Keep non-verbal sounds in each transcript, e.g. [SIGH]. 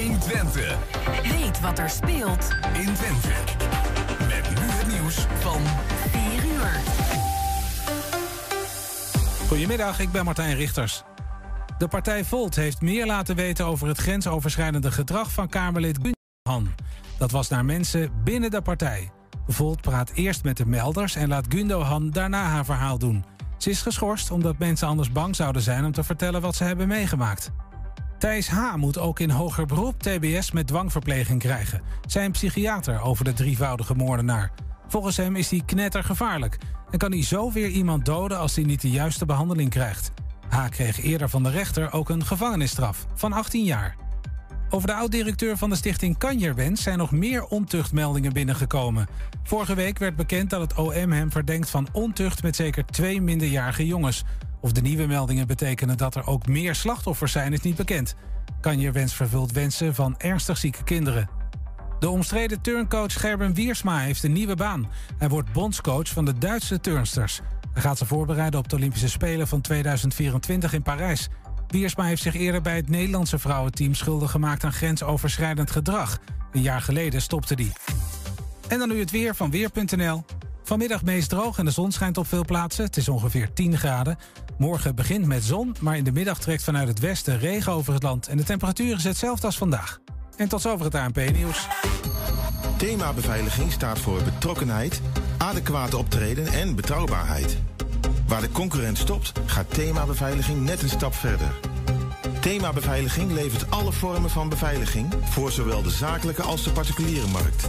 120. Weet wat er speelt in Twente. Met nu het nieuws van 4 uur. Goedemiddag, ik ben Martijn Richters. De partij Volt heeft meer laten weten over het grensoverschrijdende gedrag van Kamerlid Gundogan. Dat was naar mensen binnen de partij. Volt praat eerst met de melders en laat Gundogan daarna haar verhaal doen. Ze is geschorst omdat mensen anders bang zouden zijn om te vertellen wat ze hebben meegemaakt. Thijs H. moet ook in hoger beroep TBS met dwangverpleging krijgen. Zijn psychiater over de drievoudige moordenaar. Volgens hem is hij knettergevaarlijk en kan hij zo weer iemand doden als hij niet de juiste behandeling krijgt. H. kreeg eerder van de rechter ook een gevangenisstraf van 18 jaar. Over de oud-directeur van de stichting Kanjerwens zijn nog meer ontuchtmeldingen binnengekomen. Vorige week werd bekend dat het OM hem verdenkt van ontucht met zeker twee minderjarige jongens. Of de nieuwe meldingen betekenen dat er ook meer slachtoffers zijn, is niet bekend. Kanjerwens vervult wensen van ernstig zieke kinderen. De omstreden turncoach Gerben Wiersma heeft een nieuwe baan. Hij wordt bondscoach van de Duitse turnsters. Hij gaat ze voorbereiden op de Olympische Spelen van 2024 in Parijs. Wiersma heeft zich eerder bij het Nederlandse vrouwenteam schuldig gemaakt aan grensoverschrijdend gedrag. Een jaar geleden stopte die. En dan nu het weer van Weer.nl. Vanmiddag meest droog en de zon schijnt op veel plaatsen. Het is ongeveer 10 graden. Morgen begint met zon, maar in de middag trekt vanuit het westen regen over het land. En de temperatuur is hetzelfde als vandaag. En tot zover het ANP-nieuws. Thema beveiliging staat voor betrokkenheid, adequaat optreden en betrouwbaarheid. Waar de concurrent stopt, gaat thema beveiliging net een stap verder. Thema beveiliging levert alle vormen van beveiliging voor zowel de zakelijke als de particuliere markt.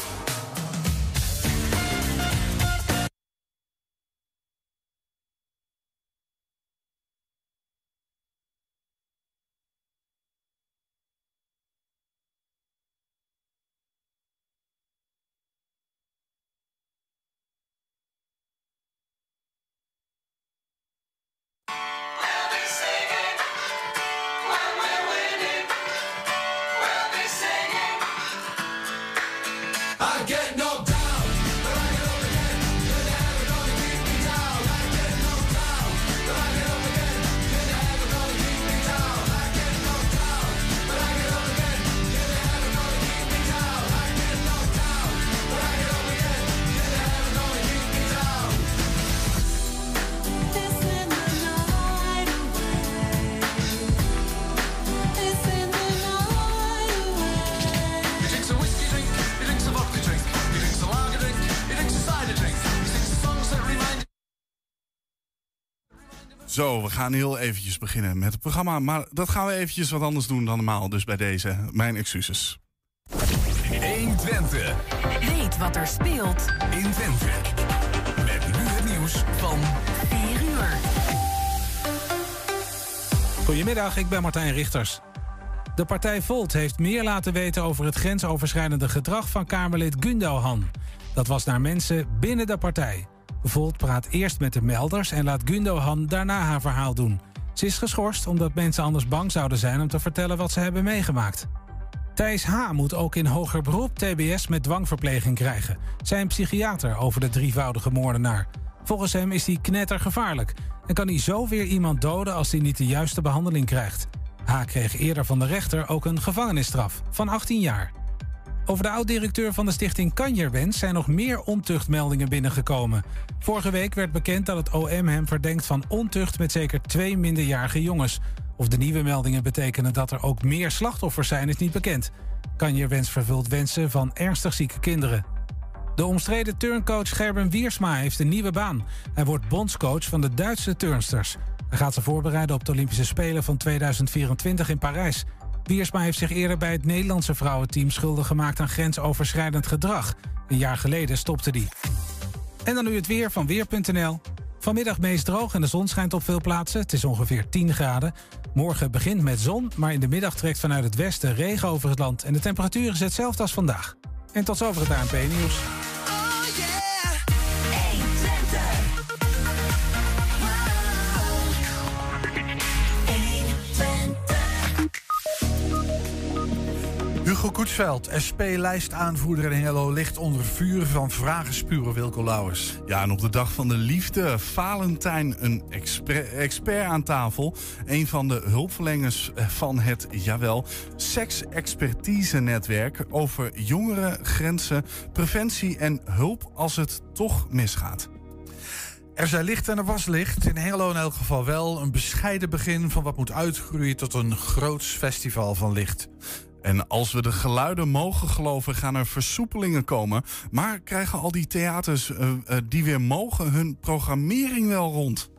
Zo, we gaan heel eventjes beginnen met het programma. Maar dat gaan we eventjes wat anders doen dan normaal. Dus bij deze, mijn excuses. 120. Weet wat er speelt in Twente. Met nu het nieuws van 4 uur. Goedemiddag, ik ben Martijn Richters. De partij Volt heeft meer laten weten over het grensoverschrijdende gedrag van Kamerlid Gundogan. Dat was naar mensen binnen de partij. Volt praat eerst met de melders en laat Gundogan daarna haar verhaal doen. Ze is geschorst omdat mensen anders bang zouden zijn om te vertellen wat ze hebben meegemaakt. Thijs H. moet ook in hoger beroep TBS met dwangverpleging krijgen. Zijn psychiater over de drievoudige moordenaar. Volgens hem is hij knettergevaarlijk en kan hij zo weer iemand doden als hij niet de juiste behandeling krijgt. H. kreeg eerder van de rechter ook een gevangenisstraf van 18 jaar. Over de oud-directeur van de stichting Kanjerwens zijn nog meer ontuchtmeldingen binnengekomen. Vorige week werd bekend dat het OM hem verdenkt van ontucht met zeker twee minderjarige jongens. Of de nieuwe meldingen betekenen dat er ook meer slachtoffers zijn, is niet bekend. Kanjerwens vervult wensen van ernstig zieke kinderen. De omstreden turncoach Gerben Wiersma heeft een nieuwe baan. Hij wordt bondscoach van de Duitse turnsters. Hij gaat ze voorbereiden op de Olympische Spelen van 2024 in Parijs. Wiersma heeft zich eerder bij het Nederlandse vrouwenteam schuldig gemaakt aan grensoverschrijdend gedrag. Een jaar geleden stopte die. En dan nu het weer van Weer.nl. Vanmiddag meest droog en de zon schijnt op veel plaatsen. Het is ongeveer 10 graden. Morgen begint met zon, maar in de middag trekt vanuit het westen regen over het land. En de temperatuur is hetzelfde als vandaag. En tot zover het ANP-nieuws. Hugo Koetsveld, SP-lijstaanvoerder in Hengelo, ligt onder vuur van vragenspuren Wilco Lauwers. Ja, en op de dag van de liefde, Valentijn, een expert aan tafel. Een van de hulpverleners van het, jawel, seksexpertise-netwerk... over jongeren, grenzen, preventie en hulp als het toch misgaat. Er zijn licht en er was licht. In Hengelo in elk geval wel. Een bescheiden begin van wat moet uitgroeien tot een groots festival van licht. En als we de geluiden mogen geloven, gaan er versoepelingen komen. Maar krijgen al die theaters eh, eh, die weer mogen hun programmering wel rond?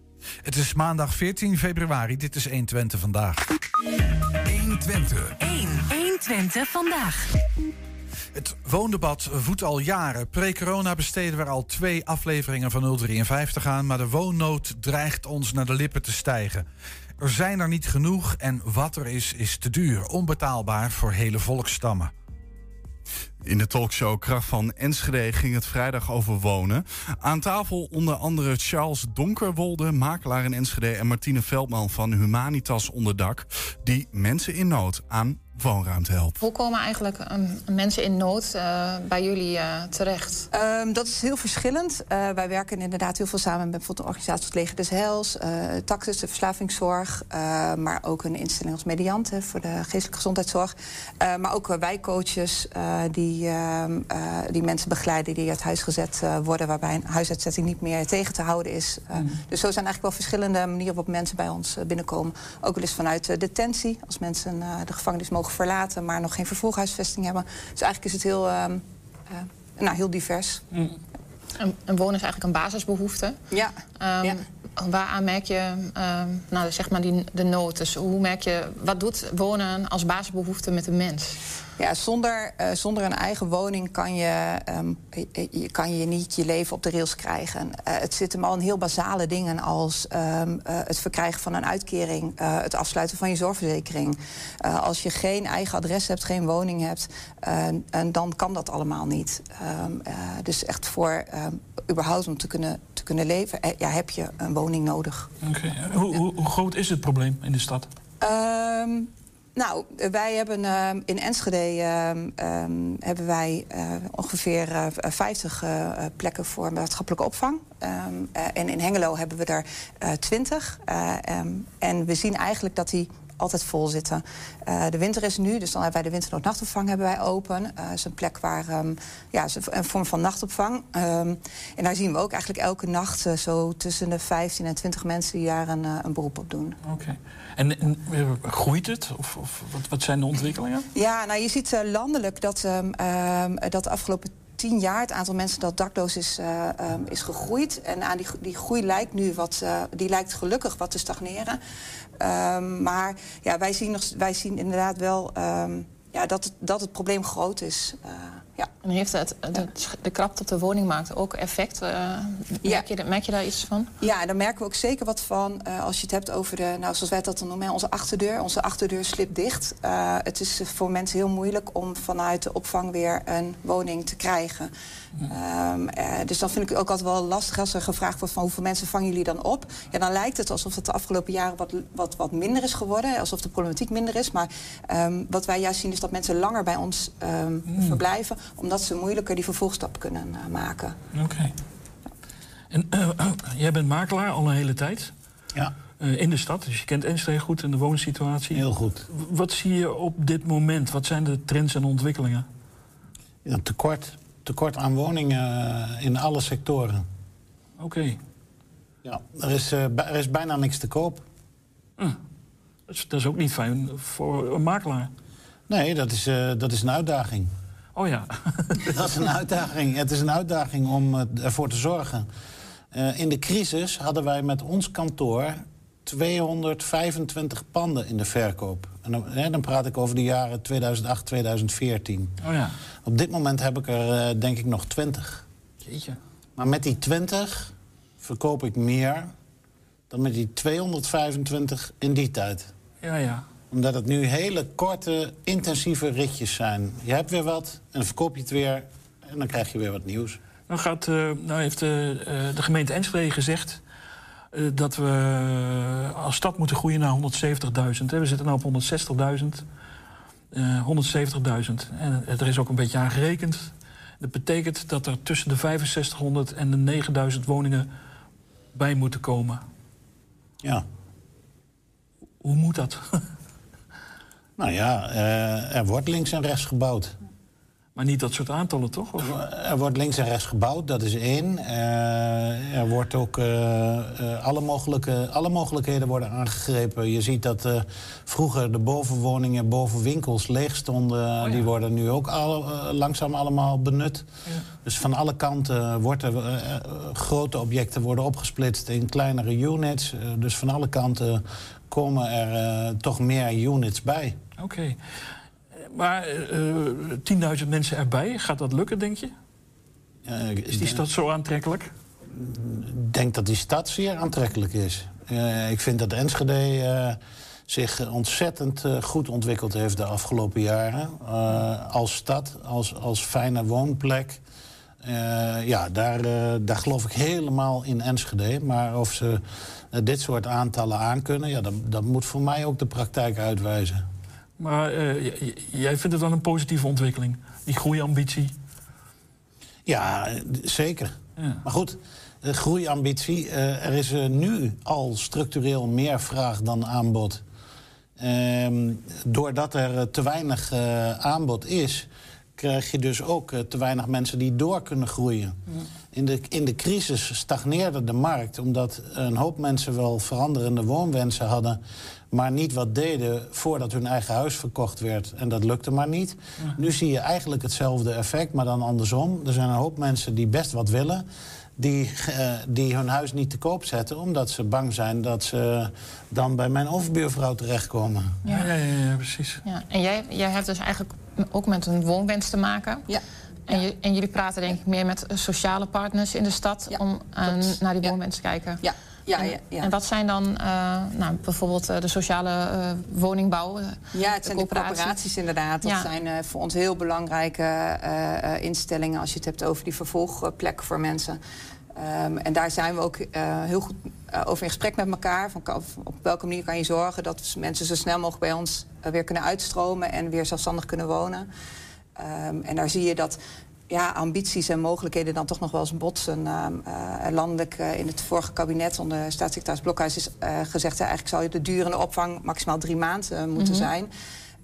Het is maandag 14 februari. Dit is 120 vandaag. 120. 1. 120 vandaag. Het woondebat voedt al jaren. Pre-corona besteden we er al twee afleveringen van 053 aan. Maar de woonnood dreigt ons naar de lippen te stijgen. Er zijn er niet genoeg en wat er is, is te duur. Onbetaalbaar voor hele volksstammen. In de talkshow Kracht van Enschede ging het vrijdag over wonen. Aan tafel onder andere Charles Donkerwolde, makelaar in Enschede... en Martine Veldman van Humanitas Onderdak... die mensen in nood aan woonruimte helpen. Hoe komen eigenlijk um, mensen in nood uh, bij jullie uh, terecht? Um, dat is heel verschillend. Uh, wij werken inderdaad heel veel samen met bijvoorbeeld de organisatie als Leger des Heils, Taxis, de verslavingszorg, maar ook een instelling als Mediant hè, voor de geestelijke gezondheidszorg. maar ook wijkcoaches die, ehm, die mensen begeleiden die uit huis gezet worden, waarbij een huisuitzetting niet meer tegen te houden is. Mm. Dus zo zijn eigenlijk wel verschillende manieren waarop mensen bij ons binnenkomen. Ook wel eens vanuit detentie, als mensen de gevangenis mogen verlaten, maar nog geen vervolghuisvesting hebben. Dus eigenlijk is het heel, uh, uh, nou, heel divers. Mm. En, en, wonen is eigenlijk een basisbehoefte. Ja. Um, ja. Waaraan merk je um, nou, zeg maar die, de nood? Dus hoe merk je, wat doet wonen als basisbehoefte met een mens? Ja, zonder, uh, zonder een eigen woning kan je, um, je, kan je niet je leven op de rails krijgen. Uh, het zit hem al in heel basale dingen als um, uh, het verkrijgen van een uitkering, het afsluiten van je zorgverzekering. als je geen eigen adres hebt, geen woning hebt, en dan kan dat allemaal niet. Um, dus echt voor überhaupt om te kunnen, te kunnen leven, ja, heb je een woning nodig. Okay. Hoe, hoe, hoe groot is het probleem in de stad? Nou, wij hebben uh, in Enschede uh, um, hebben wij uh, ongeveer 50 plekken voor maatschappelijke opvang. En in Hengelo hebben we er 20. Um, en we zien eigenlijk dat die altijd vol zitten. De winter is nu, dus dan hebben wij de winternoodnachtopvang hebben wij open. Dat is een plek waar, ja, een vorm van nachtopvang. En daar zien we ook eigenlijk elke nacht zo tussen de 15 en 20 mensen die daar een, een beroep op doen. Oké. En, en, groeit het? Of, of wat, wat, zijn de ontwikkelingen? Ja, nou je ziet landelijk dat, um, dat de afgelopen tien jaar het aantal mensen dat dakloos is, uh, um, is gegroeid. En aan die, die groei lijkt nu wat, die lijkt gelukkig wat te stagneren. Maar ja, wij, zien nog, wij zien inderdaad wel ja, dat, het, dat het probleem groot is. Ja. En heeft het, de, de krapte op de woningmarkt ook effect? Uh, merk, ja. je, merk je daar iets van? Ja, daar merken we ook zeker wat van. Uh, als je het hebt over de, nou, zoals wij dat dan noemen, onze achterdeur. Onze achterdeur slipt dicht. Uh, het is voor mensen heel moeilijk om vanuit de opvang weer een woning te krijgen. Ja. Um, dus dan vind ik het ook altijd wel lastig als er gevraagd wordt van hoeveel mensen vangen jullie dan op. Ja, dan lijkt het alsof het de afgelopen jaren wat, wat, wat minder is geworden. Alsof de problematiek minder is. Maar um, wat wij juist zien is dat mensen langer bij ons um, mm. verblijven omdat ze moeilijker die vervolgstap kunnen uh, maken. Oké. Okay. En uh, uh, jij bent makelaar al een hele tijd? Ja. in de stad, dus je kent Enschede goed en de woonsituatie. Heel goed. Wat zie je op dit moment? Wat zijn de trends en ontwikkelingen? Een tekort. Tekort aan woningen eh, in alle sectoren. Oké. Ja, er is, eh, er is bijna niks te koop. Dat is, dat is ook niet fijn voor een makelaar. Nee, dat is, eh, dat is een uitdaging. Oh ja. [LAUGHS] Dat is een uitdaging. Het is een uitdaging om eh, ervoor te zorgen. Eh, in de crisis hadden wij met ons kantoor 225 panden in de verkoop. En dan, hè, dan praat ik over de jaren 2008, 2014. Oh ja. Op dit moment heb ik er eh, denk ik nog 20. Jeetje. Maar met die 20 verkoop ik meer dan met die 225 in die tijd. Ja, ja. Omdat het nu hele korte, intensieve ritjes zijn. Je hebt weer wat en dan verkoop je het weer en dan krijg je weer wat nieuws. Nou, gaat, eh, nou heeft eh, eh, de gemeente Enschede gezegd dat we als stad moeten groeien naar 170.000. hè. We zitten nu op 160.000. Eh 170.000. En er is ook een beetje aan gerekend. Dat betekent dat er tussen de 6500 en de 9000 woningen bij moeten komen. Ja. Hoe moet dat? [LAUGHS] Nou ja, eh, er wordt links en rechts gebouwd. Maar niet dat soort aantallen, toch? Of? Er wordt links en rechts gebouwd, dat is één. Eh, er wordt ook eh, alle, mogelijke, alle mogelijkheden worden aangegrepen. Je ziet dat vroeger de bovenwoningen, bovenwinkels leeg stonden. Die worden nu ook al, langzaam allemaal benut. Dus van alle kanten eh, grote objecten worden opgesplitst in kleinere units. Dus van alle kanten komen er eh, toch meer units bij. Oké. Eh, Maar eh, 10.000 mensen erbij, gaat dat lukken, denk je? Is die stad zo aantrekkelijk? Ik denk dat die stad zeer aantrekkelijk is. Eh, ik vind dat Enschede eh, zich ontzettend eh, goed ontwikkeld heeft de afgelopen jaren. Eh, als stad, als, als fijne woonplek. Eh, ja, daar, eh, daar geloof ik helemaal in Enschede. Maar of ze eh, dit soort aantallen aankunnen... Ja, dat, dat moet voor mij ook de praktijk uitwijzen. Maar eh, jij vindt het wel een positieve ontwikkeling? Die groeiambitie? Ja, eh, zeker. Maar goed, groeiambitie. eh, er is eh, nu al structureel meer vraag dan aanbod. Ehm, doordat er eh, te weinig eh, aanbod is, krijg je dus ook eh, te weinig mensen die door kunnen groeien. In de, in de crisis stagneerde de markt, omdat een hoop mensen wel veranderende woonwensen hadden, maar niet wat deden voordat hun eigen huis verkocht werd. En dat lukte maar niet. Nu zie je eigenlijk hetzelfde effect, maar dan andersom. Er zijn een hoop mensen die best wat willen, die, eh, die hun huis niet te koop zetten, omdat ze bang zijn dat ze dan bij mijn overbuurvrouw terechtkomen. Ja, ja, ja, ja, precies. Ja. En jij, jij hebt dus eigenlijk ook met een woonwens te maken. Ja. En, je, en jullie praten denk ik meer met eh, sociale partners in de stad... om naar die woonwens te kijken. Ja. Ja, en, ja, ja. en wat zijn dan eh, nou, bijvoorbeeld eh, de sociale eh, woningbouw? Ja, het zijn de corporaties inderdaad. Dat Ja. zijn voor ons heel belangrijke instellingen... als je het hebt over die vervolgplek voor mensen. Ehm, en daar zijn we ook heel goed over in gesprek met elkaar. Van, op welke manier kan je zorgen dat mensen zo snel mogelijk bij ons weer kunnen uitstromen... en weer zelfstandig kunnen wonen. Ehm, en daar zie je dat ja, ambities en mogelijkheden dan toch nog wel eens botsen. Ehm, eh, landelijk eh, in het vorige kabinet onder staatssecretaris Blokhuis is eh, gezegd... Eigenlijk zou je de durende opvang maximaal drie maanden moeten Mhm. zijn.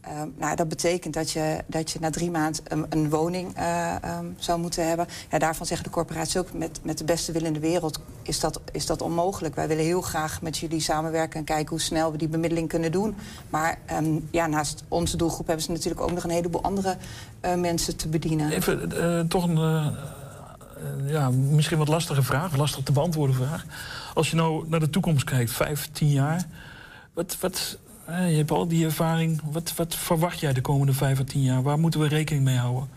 Ehm, nou, dat betekent dat je, dat je na drie maanden een, een woning eh, ehm, zou moeten hebben. Ja, daarvan zeggen de corporaties ook, met, met de beste wil in de wereld is dat, is dat onmogelijk. Wij willen heel graag met jullie samenwerken en kijken hoe snel we die bemiddeling kunnen doen. Maar ehm, ja, naast onze doelgroep hebben ze natuurlijk ook nog een heleboel andere eh, mensen te bedienen. Even eh, toch een ja, misschien wat lastige vraag, lastig te beantwoorden vraag. Als je nou naar de toekomst kijkt, vijf, tien jaar, wat, wat, je hebt al die ervaring. Wat, wat verwacht jij de komende vijf à tien jaar? Waar moeten we rekening mee houden?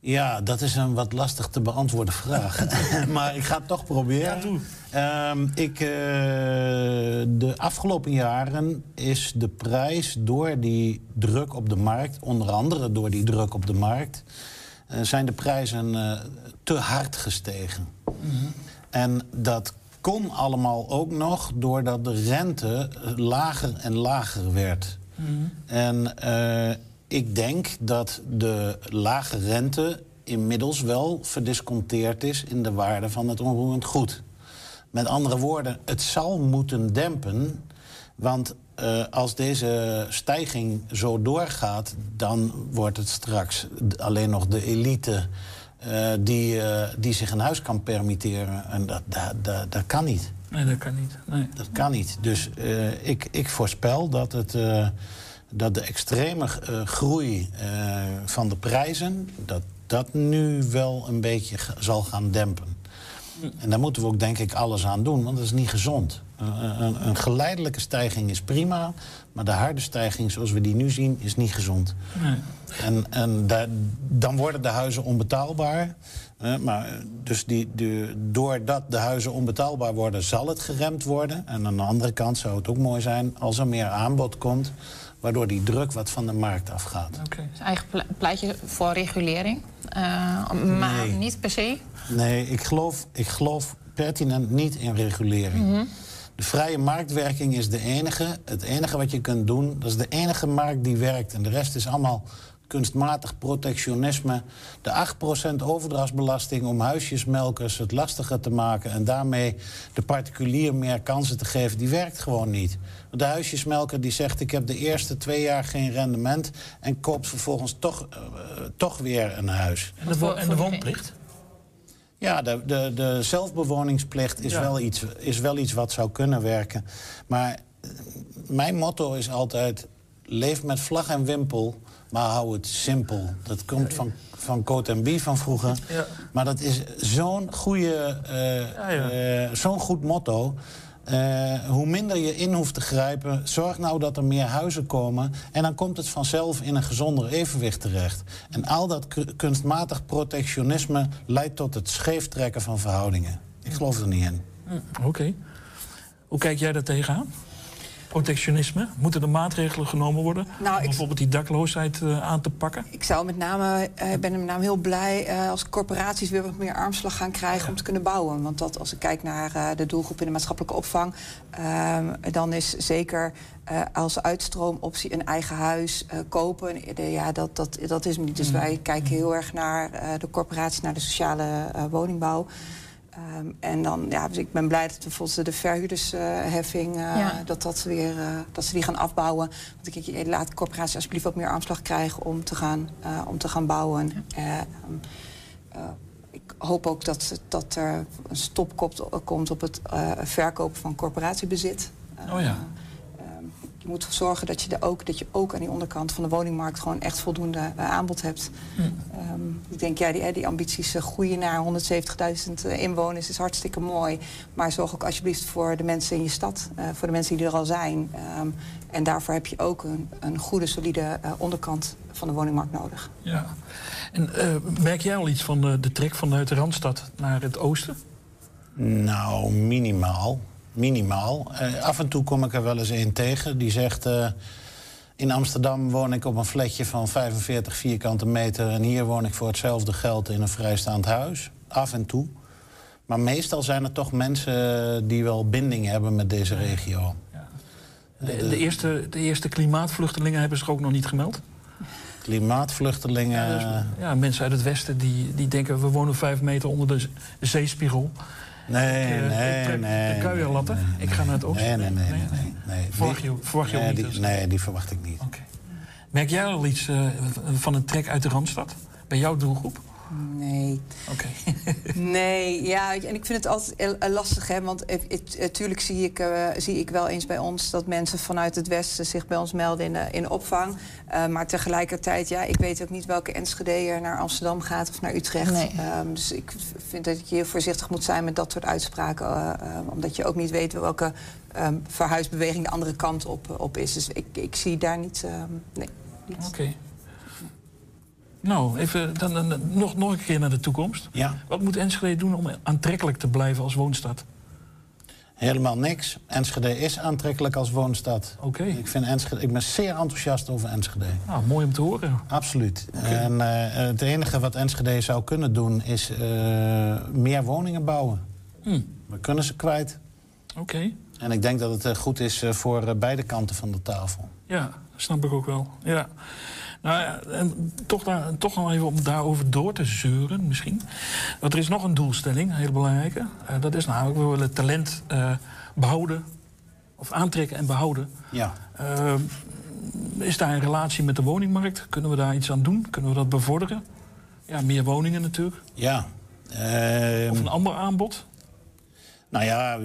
Ja, dat is een wat lastig te beantwoorden vraag. [LAUGHS] maar ik ga het toch proberen. Ehm, ik, eh, de afgelopen jaren is de prijs door die druk op de markt... onder andere door die druk op de markt... eh, zijn de prijzen eh, te hard gestegen. En dat kon allemaal ook nog doordat de rente eh, lager en lager werd. En eh, ik denk dat de lage rente inmiddels wel verdisconteerd is in de waarde van het onroerend goed. Met andere woorden, het zal moeten dempen. Want eh, als deze stijging zo doorgaat, dan wordt het straks alleen nog de elite eh, die, eh, die zich een huis kan permitteren. En dat, dat, dat, dat kan niet. Nee, dat kan niet. Nee. Dat kan niet. Dus eh, ik, ik voorspel dat, het, dat de extreme groei van de prijzen... dat dat nu wel een beetje zal gaan dempen. En daar moeten we ook denk ik alles aan doen, want dat is niet gezond. Een, een, geleidelijke stijging is prima, maar de harde stijging zoals we die nu zien is niet gezond. Nee. En, en daar- dan worden de huizen onbetaalbaar. Eh, maar, eh, dus die, de, doordat de huizen onbetaalbaar worden, zal het geremd worden. En aan de andere kant zou het ook mooi zijn als er meer aanbod komt... waardoor die druk wat van de markt afgaat. Dus eigen ple- pleit je voor regulering. Eh, maar Nee. niet per se. Nee, ik geloof, ik geloof pertinent niet in regulering. Mhm. De vrije marktwerking is de enige. Het enige wat je kunt doen, dat is de enige markt die werkt. En de rest is allemaal kunstmatig protectionisme. De 8% overdrachtsbelasting om huisjesmelkers het lastiger te maken... en daarmee de particulier meer kansen te geven, die werkt gewoon niet. Want De huisjesmelker die zegt, ik heb de eerste twee jaar geen rendement... en koopt vervolgens toch, eh, toch weer een huis. En de, wo- en de woonplicht? Ja, de, de, de zelfbewoningsplicht is, Ja. wel iets, is wel iets wat zou kunnen werken. Maar eh, mijn motto is altijd... leef met vlag en wimpel, maar hou het simpel. Dat komt van, van Coat en Bie van vroeger. Ja. Maar dat is zo'n goede, eh, eh, zo'n goed motto. Eh, hoe minder je in hoeft te grijpen, zorg nou dat er meer huizen komen. En dan komt het vanzelf in een gezonder evenwicht terecht. En al dat ku- kunstmatig protectionisme leidt tot het scheeftrekken van verhoudingen. Ik geloof er niet in. Oké. Hoe kijk jij daar tegenaan? Protectionisme? Moeten er maatregelen genomen worden? Nou, om ik- bijvoorbeeld die dakloosheid eh, aan te pakken? Ik zou met name, eh, ben met name heel blij eh, als corporaties weer wat meer armslag gaan krijgen om te kunnen bouwen. Want dat, als ik kijk naar de doelgroep in de maatschappelijke opvang, ehm, dan is zeker als uitstroomoptie een eigen huis kopen. ja, dat, dat, dat is niet. Dus Mm. wij kijken heel erg naar de corporaties, naar de sociale woningbouw. Ehm, en dan, ja, dus ik ben blij dat bijvoorbeeld de verhuurdersheffing, eh, Ja. dat, dat, weer, eh, dat ze die gaan afbouwen. Want ik denk, je laat corporaties alsjeblieft wat meer armslag krijgen om te gaan, eh, om te gaan bouwen. Eh, ehm, eh, ik hoop ook dat, dat er een stop komt, op het eh, verkopen van corporatiebezit. Oh ja. Je moet zorgen dat je, er ook, dat je ook aan die onderkant van de woningmarkt gewoon echt voldoende eh, aanbod hebt. Hm. Ehm, ik denk, ja, die, die ambities eh, groeien naar 170.000 eh, inwoners is hartstikke mooi. Maar zorg ook alsjeblieft voor de mensen in je stad, eh, voor de mensen die er al zijn. Ehm, en daarvoor heb je ook een, een goede, solide onderkant van de woningmarkt nodig. Ja. En eh, merk jij al iets van de, de trek vanuit de Randstad naar het oosten? Nou, minimaal. Minimaal. Eh, af en toe kom ik er wel eens een tegen die zegt... eh, in Amsterdam woon ik op een flatje van 45 vierkante meter... en hier woon ik voor hetzelfde geld in een vrijstaand huis. Af en toe. Maar meestal zijn er toch mensen die wel binding hebben met deze regio. De, de, eerste, de eerste klimaatvluchtelingen hebben zich ook nog niet gemeld. Klimaatvluchtelingen... Ja, dus, ja, mensen uit het westen die, die denken... we wonen vijf meter onder de zeespiegel. Nee, Ik, eh, nee, ik trek nee. de kuierlatten. ik ga naar het oosten. Nee, nee, nee. nee, nee, nee. Verwacht je, verwacht je ook nee, niet? die- dus? nee, die verwacht ik niet. Merk jij al iets eh, van een trek uit de Randstad? Bij jouw doelgroep? Nee. Oké. [LAUGHS] Nee, ja, en ik vind het altijd eh, lastig, hè, want natuurlijk zie ik, eh, zie ik wel eens bij ons dat mensen vanuit het westen zich bij ons melden in de, in opvang. Eh, maar tegelijkertijd, ja, ik weet ook niet welke Enschedeer naar Amsterdam gaat of naar Utrecht. Nee. Ehm, dus ik vind dat je heel voorzichtig moet zijn met dat soort uitspraken, eh, eh, omdat je ook niet weet welke ehm, verhuisbeweging de andere kant op, op is. Dus ik, ik zie daar niet, ehm, nee, niet. Oké. Nou, even dan, dan- nog, nog een keer naar de toekomst. Ja. Wat moet Enschede doen om aantrekkelijk te blijven als woonstad? Helemaal niks. Enschede is aantrekkelijk als woonstad. Oké. Ik, vind Enschede, ik ben zeer enthousiast over Enschede. Nou, mooi om te horen. Absoluut. En eh, het enige wat Enschede zou kunnen doen is eh, meer woningen bouwen. Hm. We kunnen ze kwijt. Oké. En ik denk dat het eh, goed is voor beide kanten van de tafel. Ja, snap ik ook wel. Ja. Nou ja, en toch, daar, toch nog even om daarover door te zeuren misschien. Want er is nog een doelstelling, een hele belangrijke. Eh, dat is namelijk, we willen talent eh, behouden of aantrekken en behouden. Ja. Eh, is daar een relatie met de woningmarkt? Kunnen we daar iets aan doen? Kunnen we dat bevorderen? Ja, meer woningen natuurlijk. Ja. Ehm, Of een ander aanbod? Nou ja,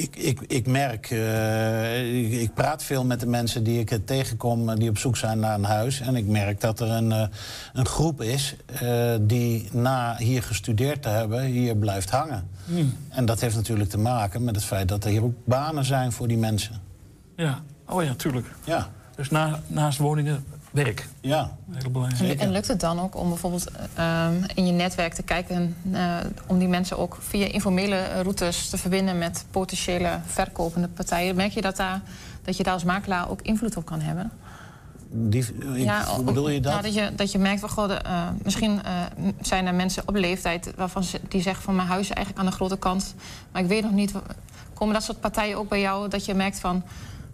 ik, ik, ik merk, eh, ik, ik praat veel met de mensen die ik tegenkom... eh, die op zoek zijn naar een huis. En ik merk dat er een, eh, een groep is die na hier gestudeerd te hebben... hier blijft hangen. Hmm. En dat heeft natuurlijk te maken met het feit dat er hier ook banen zijn voor die mensen. Ja, oh ja, tuurlijk. Ja. Dus na, naast woningen, werk. Ja. Heel belangrijk. En, en lukt het dan ook om bijvoorbeeld ehm, in je netwerk te kijken... eh, om die mensen ook via informele routes te verbinden... met potentiële verkopende partijen? Merk je dat, daar, dat je daar als makelaar ook invloed op kan hebben? Die, ik, hoe bedoel je dat? Nou, dat, je, dat je merkt, van, goh, de, eh, misschien eh, zijn er mensen op leeftijd... waarvan ze, die zeggen van mijn huis is eigenlijk aan de grote kant... maar ik weet nog niet, komen dat soort partijen ook bij jou... dat je merkt van,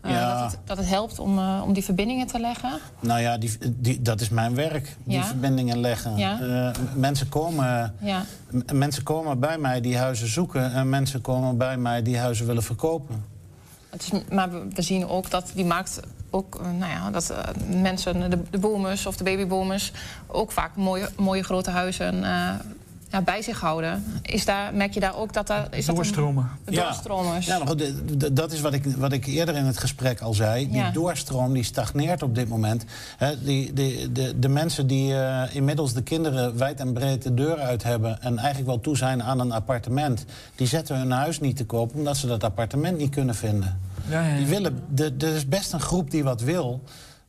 Ja. dat, het, dat het helpt om, eh, om die verbindingen te leggen? Nou ja, die, die, dat is mijn werk. Die Ja. verbindingen leggen. Ja. Eh, mensen, komen, mensen komen bij mij die huizen zoeken. En mensen komen bij mij die huizen willen verkopen. Het is, maar we zien ook dat die markt ook, eh, nou ja, dat eh, mensen, de, de boomers of de babyboomers, ook vaak mooie, mooie grote huizen eh, ja, bij zich houden. Is daar, merk je daar ook dat daar. Is Doorstromen. Dat een, doorstromers. Ja, dat is wat ik, wat ik eerder in het gesprek al zei. Die Ja. doorstroom die stagneert op dit moment. Hè, die, die, de, de mensen die eh, inmiddels de kinderen wijd en breed de deur uit hebben... en eigenlijk wel toe zijn aan een appartement... die zetten hun huis niet te koop omdat ze dat appartement niet kunnen vinden. Ja, ja, ja. Die willen, de- er is best een groep die wat wil...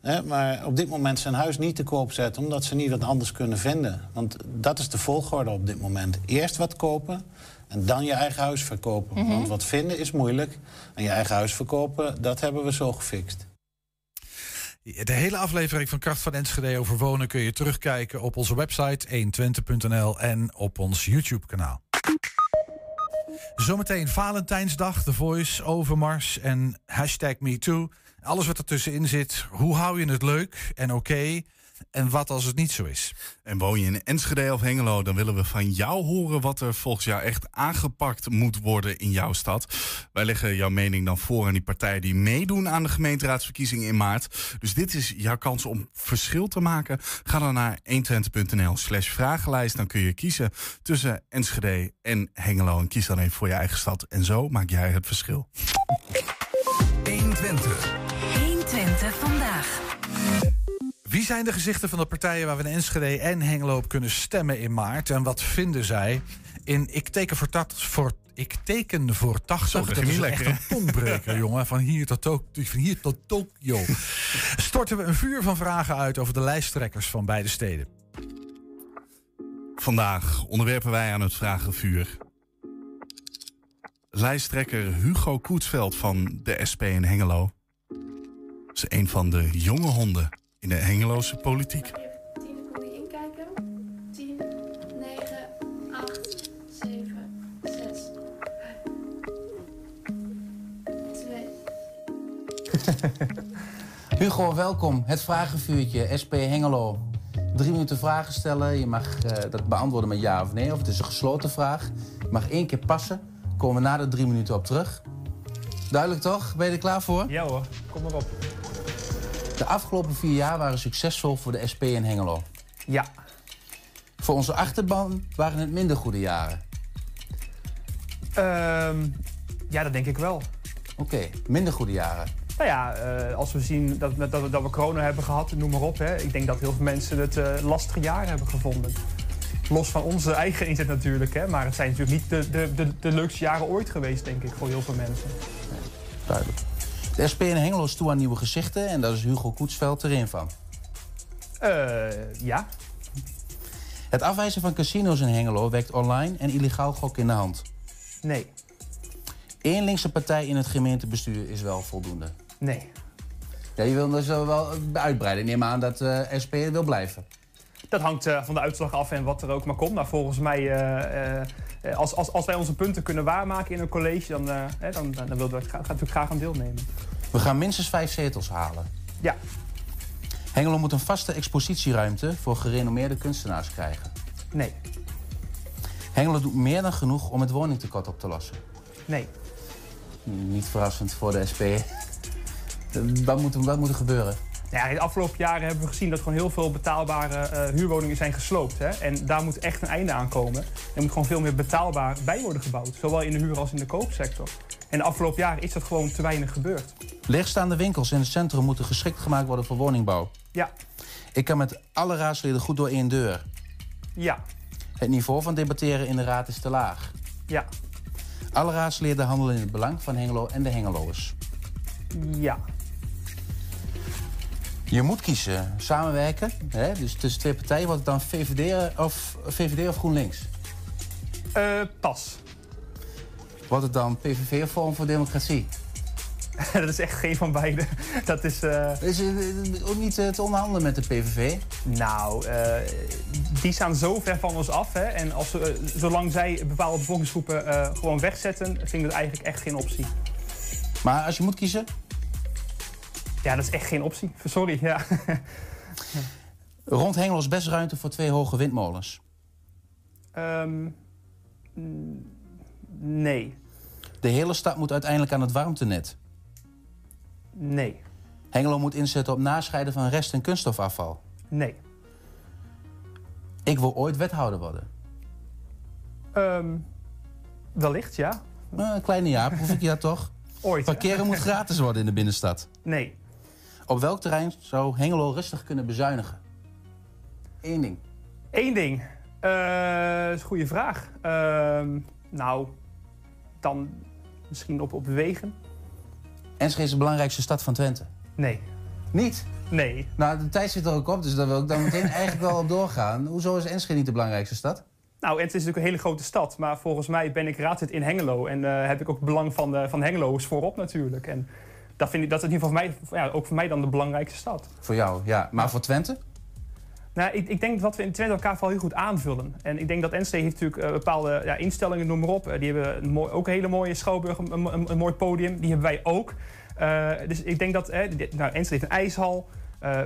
Hè, maar op dit moment zijn huis niet te koop zetten... omdat ze niet wat anders kunnen vinden. Want dat is de volgorde op dit moment. Eerst wat kopen en dan je eigen huis verkopen. Mhm. Want wat vinden is moeilijk. En je eigen huis verkopen, dat hebben we zo gefixt. De hele aflevering van Kracht van Enschede over wonen kun je terugkijken op onze website 120.nl en op ons YouTube-kanaal. Zometeen Valentijnsdag, The Voice, Overmars en hashtag MeToo. Alles wat ertussenin zit. Hoe hou je het leuk en oké? En wat als het niet zo is? En woon je in Enschede of Hengelo, dan willen we van jou horen wat er volgens jou echt aangepakt moet worden in jouw stad. Wij leggen jouw mening dan voor aan die partijen die meedoen aan de gemeenteraadsverkiezingen in maart. Dus dit is jouw kans om verschil te maken. Ga dan naar 120.nl slash vragenlijst. Dan kun je kiezen tussen Enschede en Hengelo. En kies dan even voor je eigen stad. En zo maak jij het verschil. 120. 120 vandaag. Wie zijn de gezichten van de partijen waar we in Enschede en Hengelo op kunnen stemmen in maart? En wat vinden zij in Ik teken voor, tat, voor, ik teken voor 80? Zo, dat dat is echt lekker, een tongbreker, [LAUGHS] jongen. Van hier, tot van hier tot Tokio. Storten we een vuur van vragen uit over de lijsttrekkers van beide steden. Vandaag onderwerpen wij aan het vragenvuur. Lijsttrekker Hugo Koetsveld van de SP in Hengelo is een van de jonge honden in de Hengeloze politiek. 10 kon je inkijken. 10, 9, 8, 7, 6, 2. Hugo, welkom. Het vragenvuurtje, SP Hengelo. Drie minuten vragen stellen. Je mag eh, dat beantwoorden met ja of nee. Of het is een gesloten vraag. Je mag één keer passen. Komen we na de drie minuten op terug. Duidelijk toch? Ben je er klaar voor? Ja hoor, kom maar op. De afgelopen vier jaar waren succesvol voor de SP in Hengelo. Ja. Voor onze achterban waren het minder goede jaren. Ehm, ja, dat denk ik wel. Oké, minder goede jaren. Nou ja, eh, als we zien dat, dat we corona hebben gehad, noem maar op. Hè. Ik denk dat heel veel mensen het eh, lastige jaar hebben gevonden. Los van onze eigen inzet natuurlijk. Hè. Maar het zijn natuurlijk niet de, de, de, de leukste jaren ooit geweest, denk ik, voor heel veel mensen. Duidelijk. De SP in Hengelo is toe aan nieuwe gezichten. En daar is Hugo Koetsveld er een van. Eh, ja. Het afwijzen van casino's in Hengelo wekt online en illegaal gok in de hand. Nee. Eén linkse partij in het gemeentebestuur is wel voldoende. Nee. Ja, je wil dus wel uitbreiden. Ik neem aan dat eh SP wil blijven. Dat hangt eh, van de uitslag af en wat er ook maar komt. Maar volgens mij, eh, eh, als, als, als wij onze punten kunnen waarmaken in een college... dan, hè, dan, dan, dan willen we er gra- natuurlijk graag aan deelnemen. We gaan minstens vijf zetels halen. Ja. Hengelo moet een vaste expositieruimte voor gerenommeerde kunstenaars krijgen. Nee. Hengelo doet meer dan genoeg om het woningtekort op te lossen. Nee. Niet verrassend voor de SP. Wat moet, wat moet er gebeuren? Ja, in de afgelopen jaren hebben we gezien dat gewoon heel veel betaalbare eh, huurwoningen zijn gesloopt. Hè? En daar moet echt een einde aan komen. Er moet gewoon veel meer betaalbaar bij worden gebouwd. Zowel in de huur als in de koopsector. En de afgelopen jaren is dat gewoon te weinig gebeurd. Leegstaande winkels in het centrum moeten geschikt gemaakt worden voor woningbouw. Ja. Ik kan met alle raadsleden goed door één deur. Ja. Het niveau van debatteren in de raad is te laag. Ja. Alle raadsleden handelen in het belang van Hengelo en de Hengeloers. Ja. Je moet kiezen, samenwerken. Hè? Dus tussen twee partijen, wordt het dan VVD of, VVD of GroenLinks? Eh, pas. Wordt het dan PVV of Forum voor Democratie? [LAUGHS] dat is echt geen van beide. [LAUGHS] Dat is... eh, Is het ook niet eh, te onderhandelen met de PVV? Nou, eh, die staan zo ver van ons af. Hè? En als, eh, zolang zij bepaalde bevolkingsgroepen eh, gewoon wegzetten, vind ik dat eigenlijk echt geen optie. Maar als je moet kiezen? Ja, dat is echt geen optie. Sorry, ja. [LAUGHS] Rond Hengelo is best ruimte voor twee hoge windmolens. Ehm, mm, nee. De hele stad moet uiteindelijk aan het warmtenet. Nee. Hengelo moet inzetten op nascheiden van rest- en kunststofafval. Nee. Ik wil ooit wethouder worden. Ehm, wellicht, ja. Eh, een kleine Jaap, hoef ik dat toch? [LAUGHS] Ooit. Parkeren moet [LAUGHS] gratis worden in de binnenstad. Nee. Op welk terrein zou Hengelo rustig kunnen bezuinigen? Eén ding. Eén ding. Eh, dat is een goede vraag. Ehm, nou, dan misschien op, op wegen? Enschede is de belangrijkste stad van Twente. Nee. Niet? Nee. Nou, de tijd zit er ook op, dus daar wil ik dan meteen [LAUGHS] eigenlijk wel op doorgaan. Hoezo is Enschede niet de belangrijkste stad? Nou, en het is natuurlijk een hele grote stad. Maar volgens mij ben ik raadslid in Hengelo. En eh, heb ik ook het belang van, de, van Hengelo's voorop natuurlijk. En dat, vind ik, dat is in ieder geval voor mij, ja, ook voor mij dan de belangrijkste stad. Voor jou, ja. Maar voor Twente? Nou, ik, ik denk dat we in Twente elkaar vooral heel goed aanvullen. En ik denk dat Enschede heeft natuurlijk eh, bepaalde ja, instellingen, noem maar op. Eh, die hebben een mooi, ook een hele mooie schouwburg, een, een, een mooi podium. Die hebben wij ook. Eh, dus ik denk dat... Dit- nou, Enschede heeft een ijshal.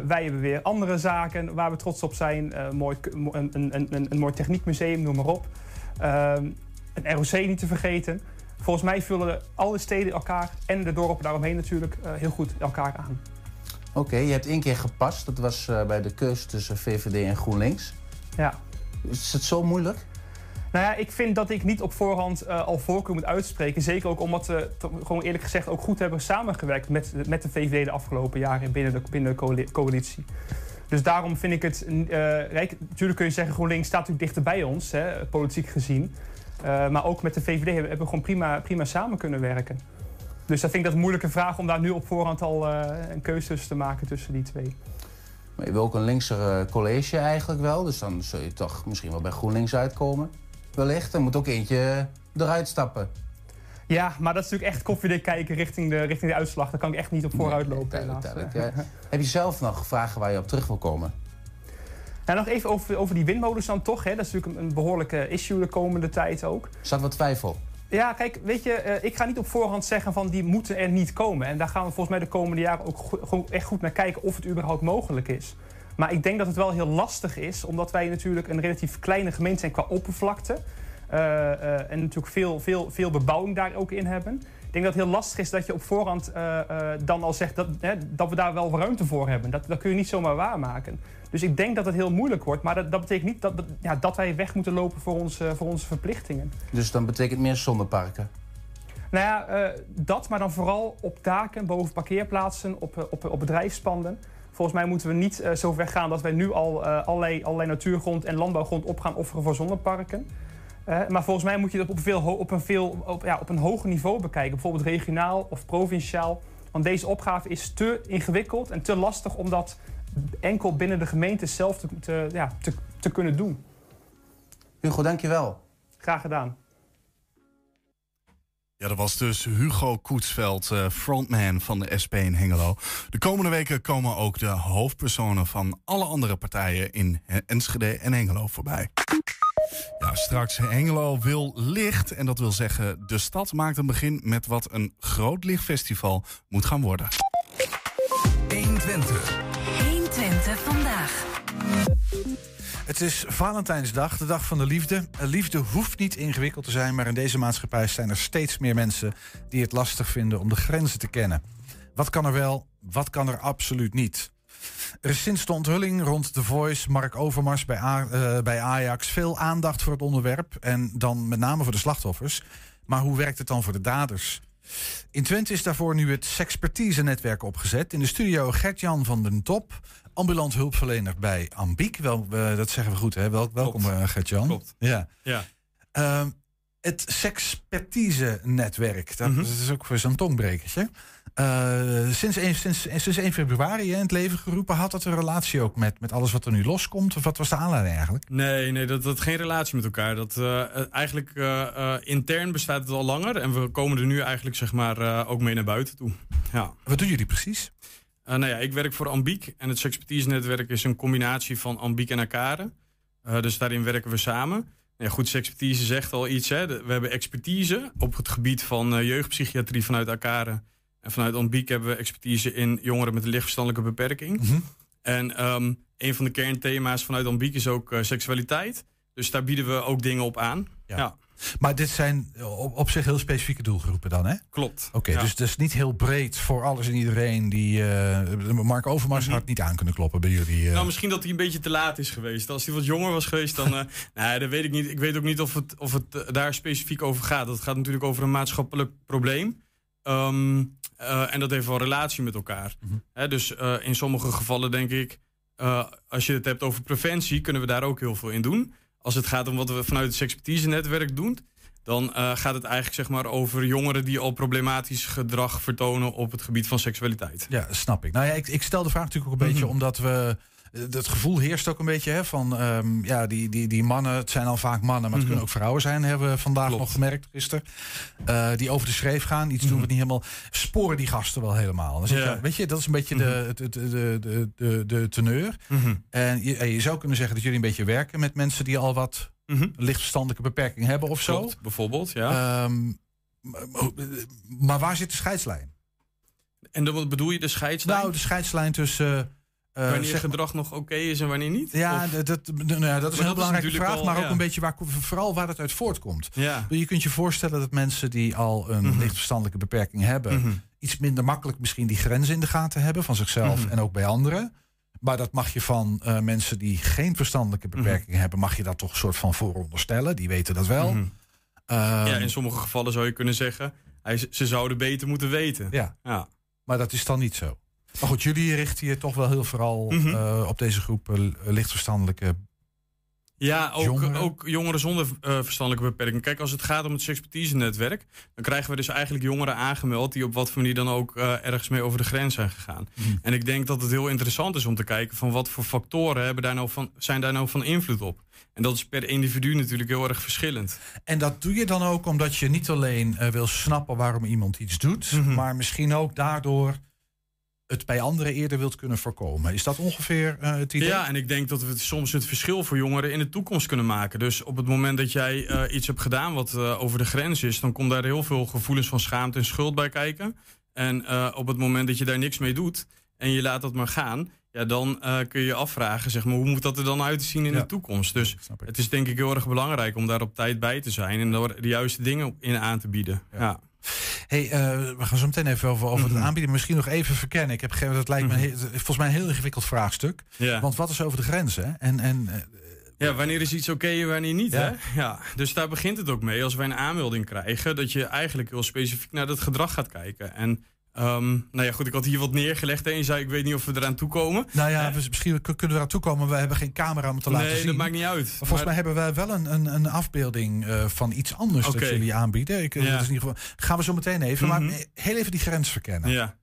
Wij hebben weer andere zaken waar we trots op zijn. Mooi, k- mo- een, een, een, een, een mooi techniekmuseum, noem maar op. Ehm, een ROC niet te vergeten. Volgens mij vullen alle steden elkaar en de dorpen daaromheen natuurlijk eh, heel goed elkaar aan. Oké, je hebt één keer gepast. Dat was eh, bij de keuze tussen VVD en GroenLinks. Ja. Is het zo moeilijk? Nou ja, ik vind dat ik niet op voorhand eh, al voorkeur moet uitspreken. Zeker ook omdat we gewoon eerlijk gezegd ook goed hebben samengewerkt met, met de VVD de afgelopen jaren binnen de, binnen de coali- coalitie. Dus daarom vind ik het. rijk, natuurlijk kun je zeggen, GroenLinks staat natuurlijk dichter bij ons, hè, politiek gezien. Eh, maar ook met de VVD hebben, we gewoon prima, prima samen kunnen werken. Dus dat vind ik dat een moeilijke vraag om daar nu op voorhand al eh, een keuze tussen te maken tussen die twee. Maar je wil ook een linkser eh, college eigenlijk wel. Dus dan zul je toch misschien wel bij GroenLinks uitkomen. Wellicht. Er moet ook eentje eruit stappen. Ja, maar dat is natuurlijk echt koffiedik kijken richting de, richting de uitslag. Daar kan ik echt niet op vooruit lopen. Duidelijk. [LAUGHS] eh. heb je zelf nog vragen waar je op terug wil komen? Nou, nog even over, over die windmolens dan toch. Hè. Dat is natuurlijk een, een behoorlijke issue de komende tijd ook. Zat wat twijfel? Ja, kijk, weet je, eh, ik ga niet op voorhand zeggen van die moeten er niet komen. En daar gaan we volgens mij de komende jaren ook go- gewoon echt goed naar kijken of het überhaupt mogelijk is. Maar ik denk dat het wel heel lastig is, omdat wij natuurlijk een relatief kleine gemeente zijn qua oppervlakte. Eh, eh, en natuurlijk veel, veel, veel bebouwing daar ook in hebben. Ik denk dat het heel lastig is dat je op voorhand dan al zegt dat, hè, dat we daar wel ruimte voor hebben. Dat, dat kun je niet zomaar waarmaken. Dus ik denk dat het heel moeilijk wordt. Maar dat, dat betekent niet dat, dat, ja, dat wij weg moeten lopen voor, onze voor onze verplichtingen. Dus dan betekent meer zonneparken. Nou ja, eh, dat, maar dan vooral op daken, boven parkeerplaatsen, op, eh, op, op bedrijfspanden. Volgens mij moeten we niet eh, zo ver gaan dat wij nu al allerlei, allerlei natuurgrond en landbouwgrond op gaan offeren voor zonneparken. Maar volgens mij moet je dat op, veel, op, een veel, op, ja, op een hoger niveau bekijken. Bijvoorbeeld regionaal of provinciaal. Want deze opgave is te ingewikkeld en te lastig om dat enkel binnen de gemeente zelf te, te, ja, te, te kunnen doen. Hugo, dankjewel. Graag gedaan. Ja, dat was dus Hugo Koetsveld, eh, frontman van de SP in Hengelo. De komende weken komen ook de hoofdpersonen van alle andere partijen in He- Enschede en Hengelo voorbij. Ja, straks Hengelo wil licht. En dat wil zeggen, de stad maakt een begin met wat een groot lichtfestival moet gaan worden. 120. 120 vandaag. Het is Valentijnsdag, de dag van de liefde. Eh, Liefde hoeft niet ingewikkeld te zijn, maar in deze maatschappij zijn er steeds meer mensen die het lastig vinden om de grenzen te kennen. Wat kan er wel, wat kan er absoluut niet? Er is sinds de onthulling rond The Voice, Mark Overmars bij, eh, bij Ajax veel aandacht voor het onderwerp. En dan met name voor de slachtoffers. Maar hoe werkt het dan voor de daders? In Twente is daarvoor nu het Sexpertise-netwerk opgezet. In de studio Gert-Jan van den Top, ambulant hulpverlener bij Ambiek. Wel, eh, dat zeggen we goed, hè? Wel, welkom, Gert-Jan. Klopt. Ja. Ja. Ehm, het Sexpertise-netwerk, dat, Mhm. dat is ook voor zo'n tongbrekertje. Eh, sinds, 1, sinds, sinds 1 februari hè, in het leven geroepen, had dat een relatie ook met, met alles wat er nu loskomt? Of wat was de aanleiding eigenlijk? Nee, nee dat had geen relatie met elkaar. Dat, eigenlijk intern bestaat het al langer. En we komen er nu eigenlijk zeg maar, ook mee naar buiten toe. Ja. Wat doen jullie precies? Eh, nou ja, ik werk voor Ambiek. En het Sexpertise-netwerk is een combinatie van Ambiek en Akare. Eh, dus daarin werken we samen. Nou Ja, goed, Sexpertise zegt al iets. Hè. We hebben expertise op het gebied van eh, jeugdpsychiatrie vanuit Akare. En vanuit Ambiek hebben we expertise in jongeren met een lichtverstandelijke beperking. En ehm, een van de kernthema's vanuit Ambiek is ook seksualiteit. Dus daar bieden we ook dingen op aan. Ja, Maar dit zijn op, op zich heel specifieke doelgroepen dan, hè? klopt. Oké, Ja. dus dus niet heel breed voor alles en iedereen die eh, Mark Overmars had niet aan kunnen kloppen bij jullie. eh. Nou, misschien dat hij een beetje te laat is geweest. Als hij wat jonger was geweest, dan. eh [LAUGHS] nee, dat weet ik niet. Ik weet ook niet of het, of het eh, daar specifiek over gaat. Dat gaat natuurlijk over een maatschappelijk probleem. Ehm, eh, en dat heeft wel relatie met elkaar. Hè, dus eh, in sommige gevallen denk ik. eh, als je het hebt over preventie, kunnen we daar ook heel veel in doen. Als het gaat om wat we vanuit het Sexpertise-netwerk doen. Dan eh, gaat het eigenlijk zeg maar, over jongeren die al problematisch gedrag vertonen op het gebied van seksualiteit. Ja, snap ik. Nou ja, ik, ik stel de vraag natuurlijk ook een beetje omdat we. Eh, Het gevoel heerst ook een beetje hè, van ehm, ja, die, die, die mannen, het zijn al vaak mannen, maar het kunnen ook vrouwen zijn, hebben we vandaag nog gemerkt gisteren. Eh, die over de schreef gaan, iets doen we niet helemaal. Sporen die gasten wel helemaal. Ja. je- weet je, dat is een beetje de, het- de, de, de, de teneur. Mhm. En je, en je zou kunnen zeggen dat jullie een beetje werken met mensen die al wat lichtverstandelijke beperking hebben of zo. Mhm. Bijvoorbeeld, ja. Ehm, maar- maar waar zit de scheidslijn? En dan wat bedoel je de scheidslijn? Nou, de scheidslijn tussen. Eh, wanneer zeg- gedrag nog oké is en wanneer niet? Ja, dat, dat, nou ja, dat is een heel belangrijke vraag, al- maar ook ja. een beetje waar, vooral waar het uit voortkomt. Ja. Je kunt je voorstellen dat mensen die al een Mhm. lichtverstandelijke beperking hebben, Mhm. iets minder makkelijk misschien die grenzen in de gaten hebben van zichzelf Mhm. en ook bij anderen. Maar dat mag je van eh, mensen die geen verstandelijke beperking hebben, mag je dat toch een soort van vooronderstellen. Die weten dat wel. Ehm, ja, in sommige gevallen zou je kunnen zeggen, hij, ze zouden beter moeten weten. Ja. ja. Maar dat is dan niet zo. Maar goed, jullie richten je toch wel heel vooral Mhm. eh, op deze groep eh, lichtverstandelijke. Ja, ook Jongeren? ook jongeren zonder eh, verstandelijke beperking. Kijk, als het gaat om het expertise-netwerk, dan krijgen we dus eigenlijk jongeren aangemeld die op wat voor manier dan ook ergens mee over de grens zijn gegaan. Mhm. En ik denk dat het heel interessant is om te kijken van wat voor factoren hebben daar nou van, zijn daar nou van invloed op. En dat is per individu natuurlijk heel erg verschillend. En dat doe je dan ook omdat je niet alleen wil snappen waarom iemand iets doet, Mhm. maar misschien ook daardoor het bij anderen eerder wilt kunnen voorkomen. Is dat ongeveer eh, het idee? Ja, en ik denk dat we het soms het verschil voor jongeren in de toekomst kunnen maken. Dus op het moment dat jij eh, iets hebt gedaan wat eh, over de grens is, dan komt daar heel veel gevoelens van schaamte en schuld bij kijken. En op het moment dat je daar niks mee doet en je laat dat maar gaan, ja, dan kun je je afvragen, zeg maar, hoe moet dat er dan uit te zien in de toekomst? Dus het is denk ik heel erg belangrijk om daar op tijd bij te zijn en daar de juiste dingen in aan te bieden. Ja. Hey, eh, we gaan zo meteen even over, over Mhm. het aanbieden. Misschien nog even verkennen. Ik heb gegeven dat lijkt me Mhm. volgens mij een heel ingewikkeld vraagstuk. Ja. Want wat is over de grenzen? En, en eh, Ja, wanneer is iets oké en wanneer niet, Ja. hè? Ja, dus daar begint het ook mee. Als wij een aanmelding krijgen, dat je eigenlijk heel specifiek naar dat gedrag gaat kijken. En, ehm, nou ja, goed, ik had hier wat neergelegd en je zei, ik weet niet of we eraan toekomen. nou ja, we- misschien kun- kunnen we eraan toekomen. We hebben geen camera om te laten Nee, zien. dat maakt niet uit. Maar volgens Maar- mij hebben wij wel een, een, een afbeelding eh, van iets anders dat jullie aanbieden. Ik, eh, Ja. dat is in ieder geval, gaan we zo meteen even. Mhm. Maar heel even die grens verkennen. Ja.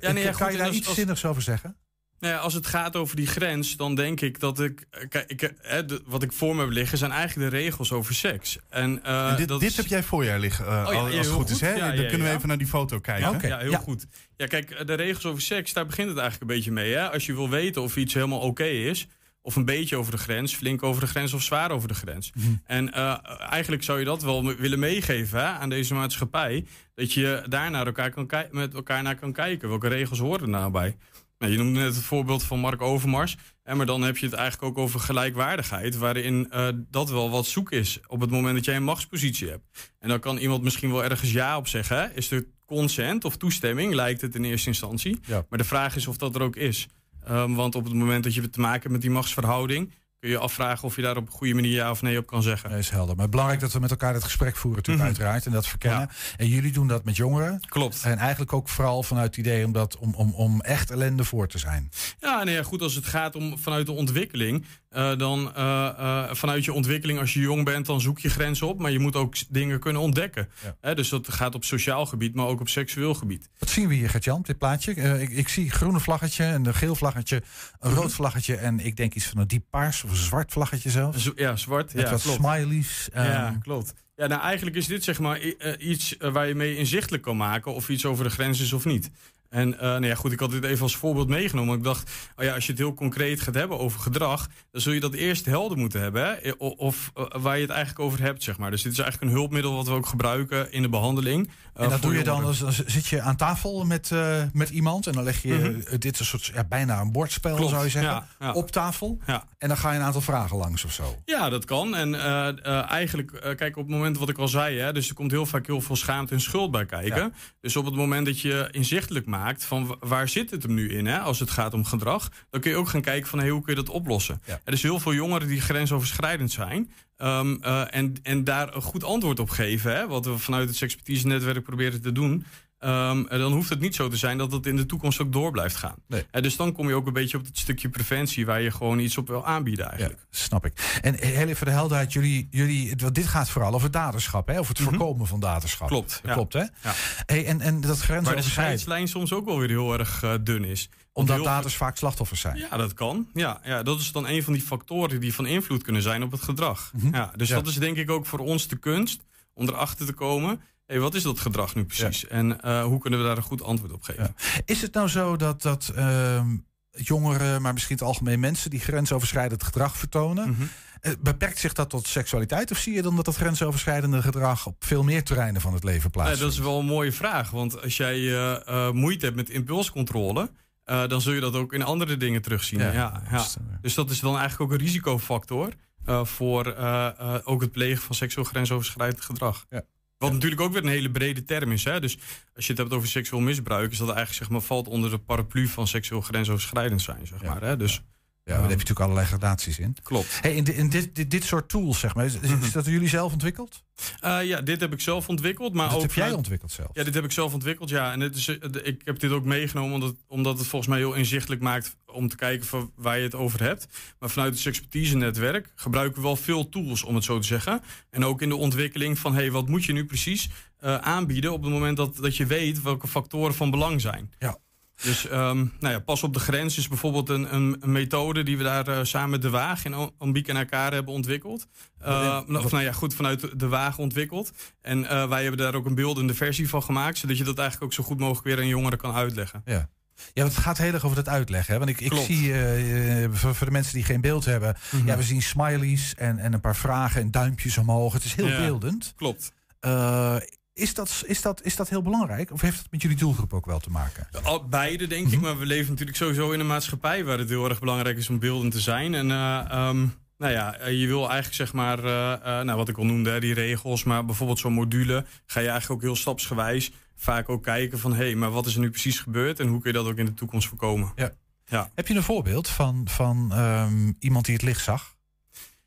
Ja, nee, ja, kan goed, je daar als- iets als- zinnigs over zeggen? Nou ja, als het gaat over die grens, dan denk ik dat ik. Kijk, ik, hè, de- wat ik voor me heb liggen zijn eigenlijk de regels over seks. En, eh, En dit dat dit is- heb jij voor je liggen, Oh ja, als ja, het goed is. Hè? Ja, Dan ja, kunnen we even naar die foto kijken. Ja, ja, heel goed. Ja, kijk, eh, de regels over seks, daar begint het eigenlijk een beetje mee. Hè? Als je wil weten of iets helemaal oké is, of een beetje over de grens, flink over de grens of zwaar over de grens. Mhm. En eh, eigenlijk zou je dat wel willen meegeven hè, aan deze maatschappij. Dat je daar naar elkaar kan met elkaar naar kan kijken. Welke regels horen er nou bij? Nou, je noemde net het voorbeeld van Mark Overmars. Hè, maar dan heb je het eigenlijk ook over gelijkwaardigheid, waarin eh, dat wel wat zoek is op het moment dat jij een machtspositie hebt. En dan kan iemand misschien wel ergens ja op zeggen. Hè? Is er consent of toestemming, lijkt het in eerste instantie. Maar de vraag is of dat er ook is. Ehm, want op het moment dat je te maken hebt met die machtsverhouding, kun je afvragen of je daar op een goede manier ja of nee op kan zeggen. Dat is helder. Maar belangrijk dat we met elkaar het gesprek voeren, natuurlijk, Mhm. uiteraard. En dat verkennen. En jullie doen dat met jongeren. Klopt. En eigenlijk ook vooral vanuit het idee om, dat, om, om, om echt ellende voor te zijn. Ja, nee, goed, als het gaat om vanuit de ontwikkeling, eh, dan eh, eh, vanuit je ontwikkeling, als je jong bent, dan zoek je grenzen op, maar je moet ook dingen kunnen ontdekken. Dus dat gaat op sociaal gebied, maar ook op seksueel gebied. Wat zien we hier, Gert-Jan, dit plaatje? Ik, ik zie een groene vlaggetje, een geel vlaggetje, een Mhm. rood vlaggetje... en ik denk iets van een diep paars of een zwart vlaggetje zelfs. Zo- Ja, zwart. Met ja, wat klopt. smileys. ja, ehm, klopt. Ja, nou eigenlijk is dit zeg maar iets waar je mee inzichtelijk kan maken of iets over de grens is of niet. En eh, nou ja, goed, ik had dit even als voorbeeld meegenomen. Ik dacht, oh ja, als je het heel concreet gaat hebben over gedrag, dan zul je dat eerst helder moeten hebben. Hè? Of eh, waar je het eigenlijk over hebt, zeg maar. Dus dit is eigenlijk een hulpmiddel wat we ook gebruiken in de behandeling. eh, En dat doe je dan, dan zit je aan tafel met, met iemand en dan leg je Mhm. dit is een soort ja, bijna een bordspel Klopt, zou je zeggen, ja, ja. op tafel. En dan ga je een aantal vragen langs of zo. Ja, dat kan. En eigenlijk, kijk, op het moment wat ik al zei, hè, dus er komt heel vaak heel veel schaamte en schuld bij kijken. Dus op het moment dat je inzichtelijk maakt van wa- waar zit het hem nu in, hè, als het gaat om gedrag, dan kun je ook gaan kijken van hey, hoe kun je dat oplossen. Er is heel veel jongeren die grensoverschrijdend zijn. ehm, eh, en, en daar een goed antwoord op geven, hè, wat we vanuit het Sexpertise Netwerk proberen te doen. Ehm, dan hoeft het niet zo te zijn dat het in de toekomst ook door blijft gaan. Eh, dus dan kom je ook een beetje op het stukje preventie waar je gewoon iets op wil aanbieden eigenlijk. Snap ik. En heel even de helderheid, jullie, jullie, dit gaat vooral over daderschap, hè? over het voorkomen van daderschap. Mhm. Klopt, Dat ja. klopt, hè? Ja. Hey, en, en dat Waar de grensoverschrijdend, scheidslijn soms ook wel weer heel erg eh, dun is. Omdat heel daders vaak slachtoffers zijn. Ja, dat kan. Ja, ja, dat is dan een van die factoren die van invloed kunnen zijn op het gedrag. Ja, dus Ja. dat is denk ik ook voor ons de kunst om erachter te komen. Hé, wat is dat gedrag nu precies? En eh, hoe kunnen we daar een goed antwoord op geven? Is het nou zo dat, dat ehm, jongeren, maar misschien het algemeen mensen die grensoverschrijdend gedrag vertonen, Mhm. eh, beperkt zich dat tot seksualiteit? Of zie je dan dat dat grensoverschrijdende gedrag op veel meer terreinen van het leven plaatsvindt? dat is wel een mooie vraag. Want als jij eh, moeite hebt met impulscontrole, dan zul je dat ook in andere dingen terugzien. Ja, Ja, ja, Dus dat is dan eigenlijk ook een risicofactor voor ook het plegen van seksueel grensoverschrijdend gedrag. Wat natuurlijk ook weer een hele brede term is. Hè? Dus als je het hebt over seksueel misbruik, is dat eigenlijk zeg maar, valt onder de paraplu van seksueel grensoverschrijdend zijn. Zeg maar, hè? Dus, Ja, daar heb je natuurlijk allerlei gradaties in. Klopt. Hey, in, in dit, dit, dit soort tools, zeg maar, is, is- is dat door jullie zelf ontwikkeld? Eh, ja, dit heb ik zelf ontwikkeld. Maar Dat ook heb jij ontwikkeld zelf? Ja, dit heb ik zelf ontwikkeld. Ja, en het is, eh, ik heb dit ook meegenomen omdat, omdat het volgens mij heel inzichtelijk maakt om te kijken van waar je het over hebt. Maar vanuit het expertise-netwerk gebruiken we wel veel tools, om het zo te zeggen. En ook in de ontwikkeling van hey, wat moet je nu precies eh, aanbieden op het moment dat, dat je weet welke factoren van belang zijn. Ja. Dus ehm, nou ja, pas op de grens is bijvoorbeeld een, een, een methode die we daar eh, samen met de Waag in Ambiek en elkaar hebben ontwikkeld. Eh, of nou ja, goed, vanuit de- Waag ontwikkeld. En eh, wij hebben daar ook een beeldende versie van gemaakt, zodat je dat eigenlijk ook zo goed mogelijk weer aan jongeren kan uitleggen. Ja. Ja, het gaat heel erg over het uitleggen. Hè? Want ik, ik Klopt. zie, voor, voor de mensen die geen beeld hebben... Mhm. ja, we zien smileys en, en een paar vragen en duimpjes omhoog. Het is heel Ja, beeldend. Klopt. Is, dat, is, dat, is dat heel belangrijk? Of heeft het met jullie doelgroep ook wel te maken? Al, beide, denk ik. Maar we leven natuurlijk sowieso in een maatschappij waar het heel erg belangrijk is om beeldend te zijn. En eh, ehm, nou ja, eh, je wil eigenlijk zeg maar, eh, nou, wat ik al noemde, die regels. Maar bijvoorbeeld zo'n module ga je eigenlijk ook heel stapsgewijs vaak ook kijken van... hé, hey, maar wat is er nu precies gebeurd en hoe kun je dat ook in de toekomst voorkomen? Ja. Ja. Heb je een voorbeeld van, van ehm, iemand die het licht zag?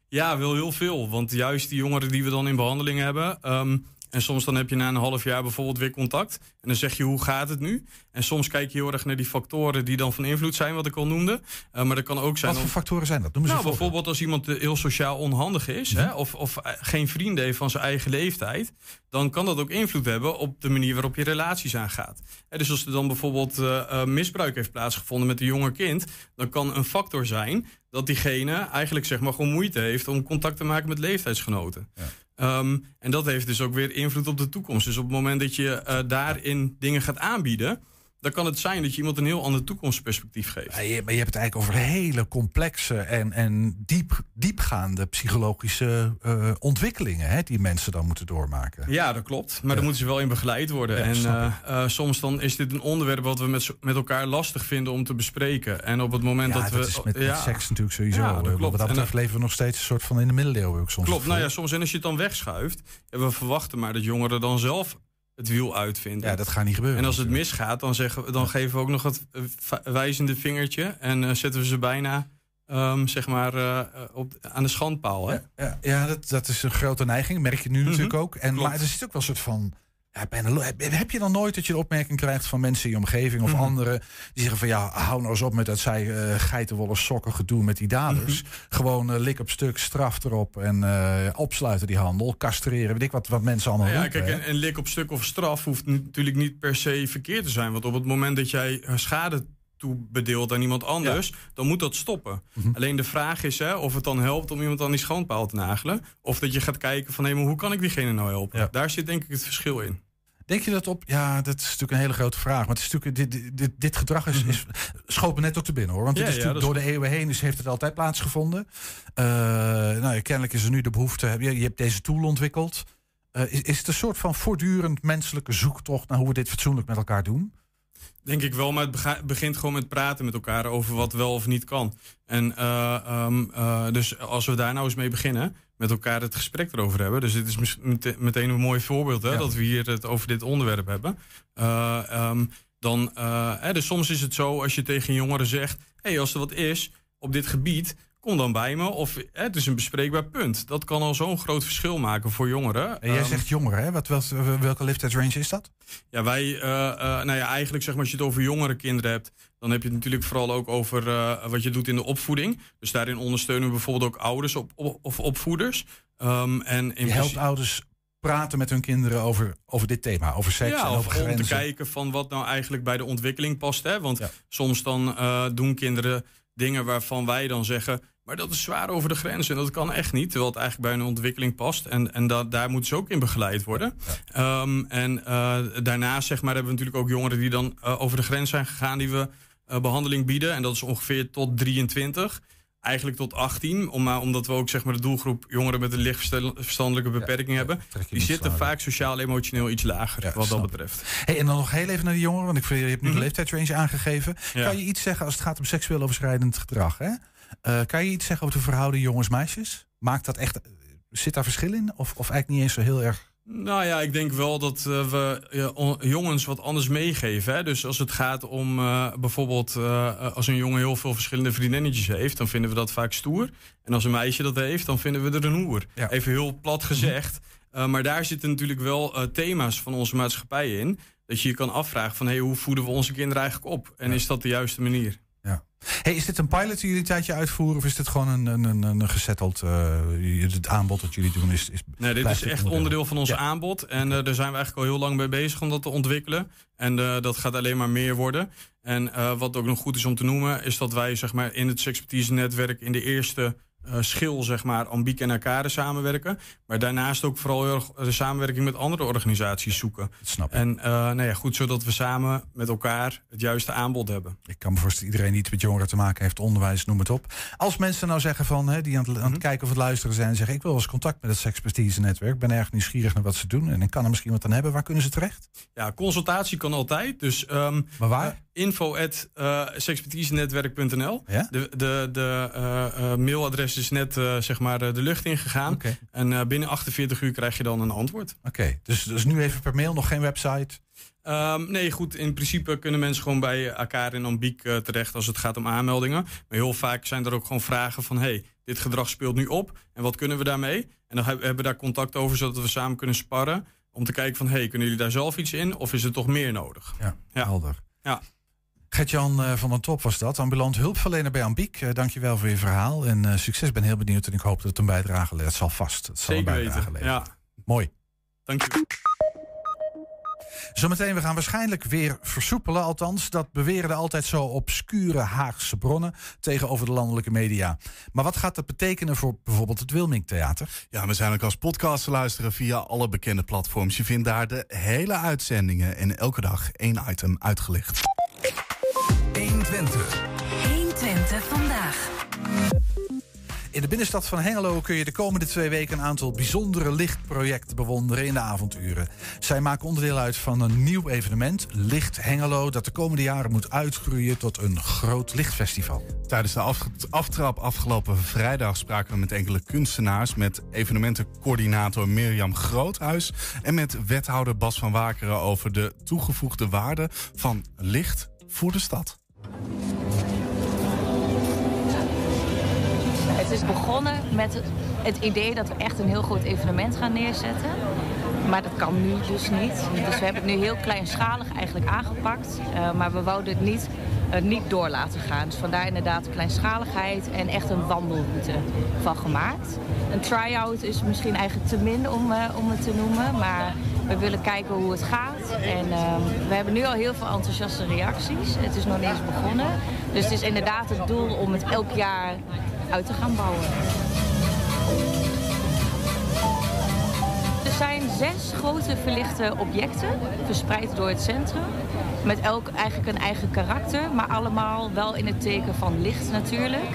Ja, wel heel veel. Want juist die jongeren die we dan in behandeling hebben. ehm, en soms dan heb je na een half jaar bijvoorbeeld weer contact. En dan zeg je hoe gaat het nu? En soms kijk je heel erg naar die factoren die dan van invloed zijn, wat ik al noemde. Eh, maar dat kan ook zijn. Wat voor om- factoren zijn dat? Noem nou, bijvoorbeeld als iemand eh, heel sociaal onhandig is, hè, of, of eh, geen vrienden heeft van zijn eigen leeftijd, dan kan dat ook invloed hebben op de manier waarop je relaties aangaat. Dus als er dan bijvoorbeeld misbruik heeft plaatsgevonden met een jonger kind, dan kan een factor zijn dat diegene eigenlijk zeg maar gewoon moeite heeft om contact te maken met leeftijdsgenoten. Ehm, en dat heeft dus ook weer invloed op de toekomst. Dus op het moment dat je eh, daarin dingen gaat aanbieden, dan kan het zijn dat je iemand een heel ander toekomstperspectief geeft. Maar je, maar je hebt het eigenlijk over hele complexe en, en diep, diepgaande psychologische eh, ontwikkelingen hè, die mensen dan moeten doormaken. Ja, dat klopt. Maar daar moeten ze wel in begeleid worden. Ja, en eh, eh, soms dan is dit een onderwerp wat we met, met elkaar lastig vinden om te bespreken. En op het moment Ja, dat we. dat is met, met ja, seks natuurlijk sowieso. Ja, dat klopt. Wat dat En betreft dan- leven we nog steeds een soort van in de middeleeuwen. ook soms. Klopt, nou ja, soms en als je het dan wegschuift, ja, we verwachten maar dat jongeren dan zelf het wiel uitvinden. Ja, dat gaat niet gebeuren. En als het misgaat, dan, zeggen, we- dan geven we ook nog het wijzende vingertje en eh, zetten we ze bijna ehm, zeg maar, eh, eh, op, aan de schandpaal. Hè? Ja, ja dat, dat is een grote neiging, merk je nu Mhm. natuurlijk ook. En, maar er zit ook wel een soort van. Ja, heb, je dan nooit dat je de opmerking krijgt van mensen in je omgeving of Mhm. anderen die zeggen van ja, hou nou eens op met dat zij eh geitenwolle sokken gedoe met die daders. Mhm. Gewoon eh, lik op stuk, straf erop en eh, opsluiten die handel, castreren, weet ik wat, wat mensen allemaal Nou ja, roepen, kijk, hè. een, een lik op stuk of straf hoeft natuurlijk niet per se verkeerd te zijn. Want op het moment dat jij schade toebedeelt aan iemand anders, dan moet dat stoppen. Mhm. Alleen de vraag is hè, of het dan helpt om iemand aan die schoonpaal te nagelen. Of dat je gaat kijken van hé, maar hoe kan ik diegene nou helpen? Daar zit denk ik het verschil in. Denk je dat op? Ja, dat is natuurlijk een hele grote vraag. Maar het is natuurlijk, dit, dit, dit, gedrag is, is, schoot me net ook te binnen hoor. Want Mhm. Ja, dit is natuurlijk door de eeuwen heen is, heeft het altijd plaatsgevonden. Eh nou, kennelijk is er nu de behoefte. Je, je hebt deze tool ontwikkeld. Eh, is, is het een soort van voortdurend menselijke zoektocht naar hoe we dit fatsoenlijk met elkaar doen? Denk ik wel, maar het begint gewoon met praten met elkaar over wat wel of niet kan. En eh, ehm, eh, dus als we daar nou eens mee beginnen, met elkaar het gesprek erover hebben. Dus dit is meteen een mooi voorbeeld hè, Ja. dat we hier het over dit onderwerp hebben. Eh, ehm, dan, hè, dus soms is het zo als je tegen jongeren zegt: hé, hey, als er wat is op dit gebied. Kom dan bij me. Of hè, het is een bespreekbaar punt. Dat kan al zo'n groot verschil maken voor jongeren. En jij Ehm, zegt jongeren, hè? Wat, wat, welke leeftijdsrange is dat? ja, wij, eh, eh, nou ja, eigenlijk zeg maar, als je het over jongere kinderen hebt, dan heb je het natuurlijk vooral ook over eh, wat je doet in de opvoeding. Dus daarin ondersteunen we bijvoorbeeld ook ouders op, op- of opvoeders. Ehm, en in Je helpt ouders praten met hun kinderen over, over dit thema, over seks ja, en over om te grenzen. kijken van wat nou eigenlijk bij de ontwikkeling past. Hè? Want soms dan doen kinderen dingen waarvan wij dan zeggen... maar dat is zwaar over de grens en dat kan echt niet. Terwijl het eigenlijk bij een ontwikkeling past. En, en da- daar moeten ze ook in begeleid worden. Ehm, en eh, daarnaast zeg maar, hebben we natuurlijk ook jongeren die dan eh, over de grens zijn gegaan... die we eh, behandeling bieden. En dat is ongeveer tot 23 eigenlijk tot 18, om, maar omdat we ook zeg maar, de doelgroep jongeren met een lichtverstandelijke beperking hebben. Die zitten vaak sociaal-emotioneel iets lager, wat dat betreft. Hey, en dan nog heel even naar die jongeren, want ik vind, je hebt nu de leeftijdsrange aangegeven. Kan je iets zeggen als het gaat om seksueel overschrijdend gedrag? Hè? Eh, kan je iets zeggen over de verhouding jongens-meisjes? Maakt dat echt, zit daar verschil in? Of, of eigenlijk niet eens zo heel erg? Nou ja, ik denk wel dat eh, we on- jongens wat anders meegeven. Hè? Dus als het gaat om eh, bijvoorbeeld als een jongen heel veel verschillende vriendinnetjes heeft, dan vinden we dat vaak stoer. En als een meisje dat heeft, dan vinden we er een hoer. Even heel plat gezegd. Eh, maar daar zitten natuurlijk wel thema's van onze maatschappij in. Dat je je kan afvragen van hey, hoe voeden we onze kinderen eigenlijk op? En is dat de juiste manier? Hey, is dit een pilot die jullie een tijdje uitvoeren? Of is dit gewoon een, een, een, een gezetteld eh, het aanbod dat jullie doen? Is, is, Nee, dit is echt onderdeel van ons Ja. aanbod. En eh, daar zijn we eigenlijk al heel lang mee bezig om dat te ontwikkelen. En eh, dat gaat alleen maar meer worden. En wat ook nog goed is om te noemen, is dat wij zeg maar, in het expertise netwerk in de eerste schil, zeg maar, Ambiek en Arcade samenwerken. Maar daarnaast ook vooral heel erg de samenwerking met andere organisaties zoeken. snap En eh, nou ja, goed, zodat we samen met elkaar het juiste aanbod hebben. Ik kan me voorstellen, iedereen die iets met jongeren te maken heeft, onderwijs, noem het op. Als mensen nou zeggen van, hè, die aan het, aan Mhm. het kijken of het luisteren zijn, en zeggen ik wil wel eens contact met het Sexpertise netwerk, ben erg nieuwsgierig naar wat ze doen en ik kan er misschien wat aan hebben, waar kunnen ze terecht? Ja, consultatie kan altijd. Dus, ehm, maar waar? Info at eh, sexpertisenetwerk.nl. Ja? De, de, de eh, eh, mailadres is net zeg maar de lucht ingegaan. En eh, binnen 48 uur krijg je dan een antwoord. Oké, dus, dus nu even per mail, nog geen website? Ehm, nee, goed. In principe kunnen mensen gewoon bij elkaar en Ambiek terecht als het gaat om aanmeldingen. Maar heel vaak zijn er ook gewoon vragen van... hey, dit gedrag speelt nu op en wat kunnen we daarmee? En dan heb- hebben we daar contact over zodat we samen kunnen sparren... om te kijken van, hey, kunnen jullie daar zelf iets in of is er toch meer nodig? Ja, helder. Ja. Gert-Jan eh, van den Top was dat, ambulant hulpverlener bij Ambiek. Eh, dankjewel voor je verhaal en eh, succes. Ik ben heel benieuwd en ik hoop dat het een bijdrage levert. Het zal vast. Het zal Zeker een bijdrage weten, leveren. ja. Mooi. Dank je. Zometeen, we gaan waarschijnlijk weer versoepelen. Althans, dat beweren de altijd zo obscure Haagse bronnen tegenover de landelijke media. Maar wat gaat dat betekenen voor bijvoorbeeld het Wilming Theater? Ja, we zijn ook als podcast te luisteren via alle bekende platforms. Je vindt daar de hele uitzendingen en elke dag één item uitgelicht. 120. 120 vandaag. In de binnenstad van Hengelo kun je de komende twee weken een aantal bijzondere lichtprojecten bewonderen in de avonduren. Zij maken onderdeel uit van een nieuw evenement, Licht Hengelo, dat de komende jaren moet uitgroeien tot een groot lichtfestival. Tijdens de af- aftrap afgelopen vrijdag spraken we met enkele kunstenaars, met evenementencoördinator Mirjam Groothuis en met wethouder Bas van Wakeren over de toegevoegde waarde van licht voor de stad. Het is begonnen met het idee dat we echt een heel groot evenement gaan neerzetten. Maar dat kan nu dus niet. Dus we hebben het nu heel kleinschalig eigenlijk aangepakt. Eh, maar we wouden het niet, eh, niet door laten gaan. Dus vandaar inderdaad de kleinschaligheid en echt een wandelroute van gemaakt. Een try-out is misschien eigenlijk te min om, eh, om het te noemen. Maar we willen kijken hoe het gaat. En ehm, we hebben nu al heel veel enthousiaste reacties. Het is nog niet eens begonnen. Dus het is inderdaad het doel om het elk jaar uit te gaan bouwen. Zijn zes grote verlichte objecten verspreid door het centrum. Met elk eigenlijk een eigen karakter, maar allemaal wel in het teken van licht natuurlijk.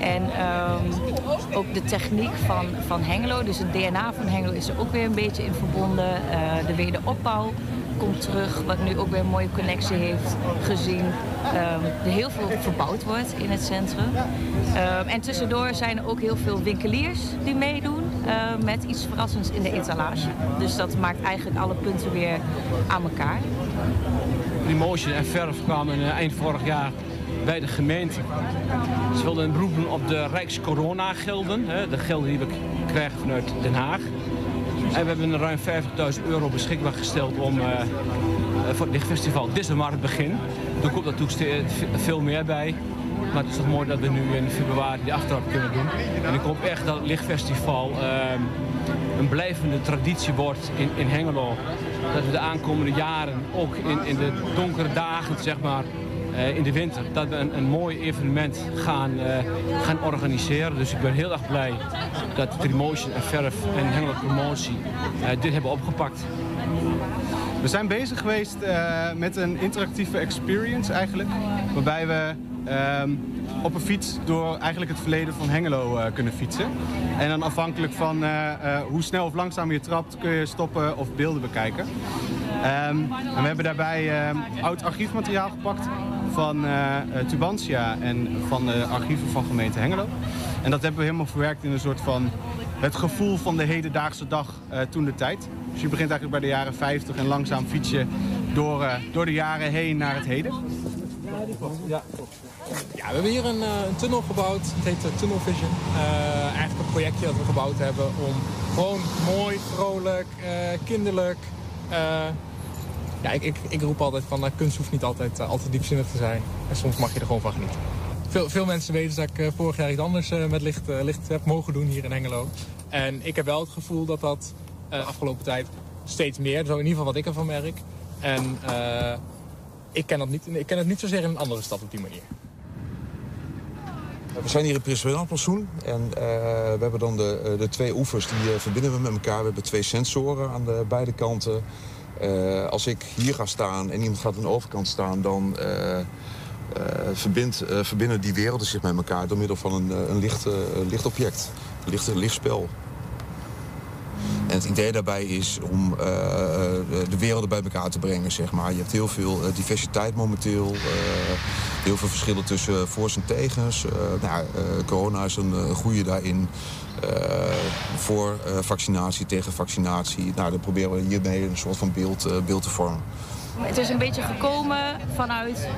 En ehm, ook de techniek van, van Hengelo, dus het DNA van Hengelo is er ook weer een beetje in verbonden. Eh, de wederopbouw komt terug, wat nu ook weer een mooie connectie heeft gezien. ehm, er heel veel verbouwd wordt in het centrum. Ehm, en tussendoor zijn er ook heel veel winkeliers die meedoen eh, met iets verrassends in de etalage. Dus dat maakt eigenlijk alle punten weer aan elkaar. Remotion en verf kwamen eh, eind vorig jaar bij de gemeente. Ze wilden een beroep doen op de Rijkscorona-gelden, de gelden die we krijgen vanuit Den Haag. En we hebben ruim 50.000 euro beschikbaar gesteld om, eh, voor het lichtfestival. Dit is maar het begin. Er komt natuurlijk veel meer bij. Maar het is toch mooi dat we nu in februari die aftrap kunnen doen. En ik hoop echt dat het lichtfestival ehm, een blijvende traditie wordt in, in Hengelo. Dat we de aankomende jaren ook in, in de donkere dagen, zeg maar, eh, in de winter, dat we een, een mooi evenement gaan, eh, gaan organiseren. Dus ik ben heel erg blij dat Trimotion en Verf en Hengelo Promotie eh, dit hebben opgepakt. We zijn bezig geweest met een interactieve experience eigenlijk. Waarbij we ehm, op een fiets door eigenlijk het verleden van Hengelo eh, kunnen fietsen. En dan afhankelijk van eh, eh, hoe snel of langzaam je trapt kun je stoppen of beelden bekijken. Ehm, en we hebben daarbij ehm, oud archiefmateriaal gepakt van Tubantia en van de archieven van gemeente Hengelo. En dat hebben we helemaal verwerkt in een soort van het gevoel van de hedendaagse dag toen de tijd. Dus je begint eigenlijk bij de jaren 50 en langzaam fiets je door, door de jaren heen naar het heden. Ja, ja, we hebben hier een, eh, tunnel gebouwd. Het heet eh, Tunnel Vision. Eh, eigenlijk een projectje dat we gebouwd hebben om gewoon mooi, vrolijk, kinderlijk. ja, ik, ik, ik roep altijd van kunst hoeft niet altijd, altijd diepzinnig te zijn. En soms mag je er gewoon van genieten. Veel, veel mensen weten dat ik vorig jaar iets anders met licht, licht heb mogen doen hier in Hengelo. En ik heb wel het gevoel dat dat de afgelopen tijd steeds meer, zo in ieder geval wat ik ervan merk. En ik, ken dat niet, ik ken het niet zozeer in een andere stad op die manier. We zijn hier in Prins en eh, we hebben dan de, eh, de twee oevers die eh, verbinden we met elkaar. We hebben twee sensoren aan de beide kanten. Als ik hier ga staan en iemand gaat aan de overkant staan, dan verbindt, verbinden die werelden zich met elkaar door middel van een, een licht, lichtobject, een licht, lichtspel. En het idee daarbij is om eh, de werelden bij elkaar te brengen, zeg maar. Je hebt heel veel eh, diversiteit momenteel. heel veel verschillen tussen voor's en tegens. Nou, corona is een uh, goede daarin. Voor vaccinatie, tegen vaccinatie. Nou, dan proberen we hiermee een soort van beeld, beeld te vormen. Het is een beetje gekomen vanuit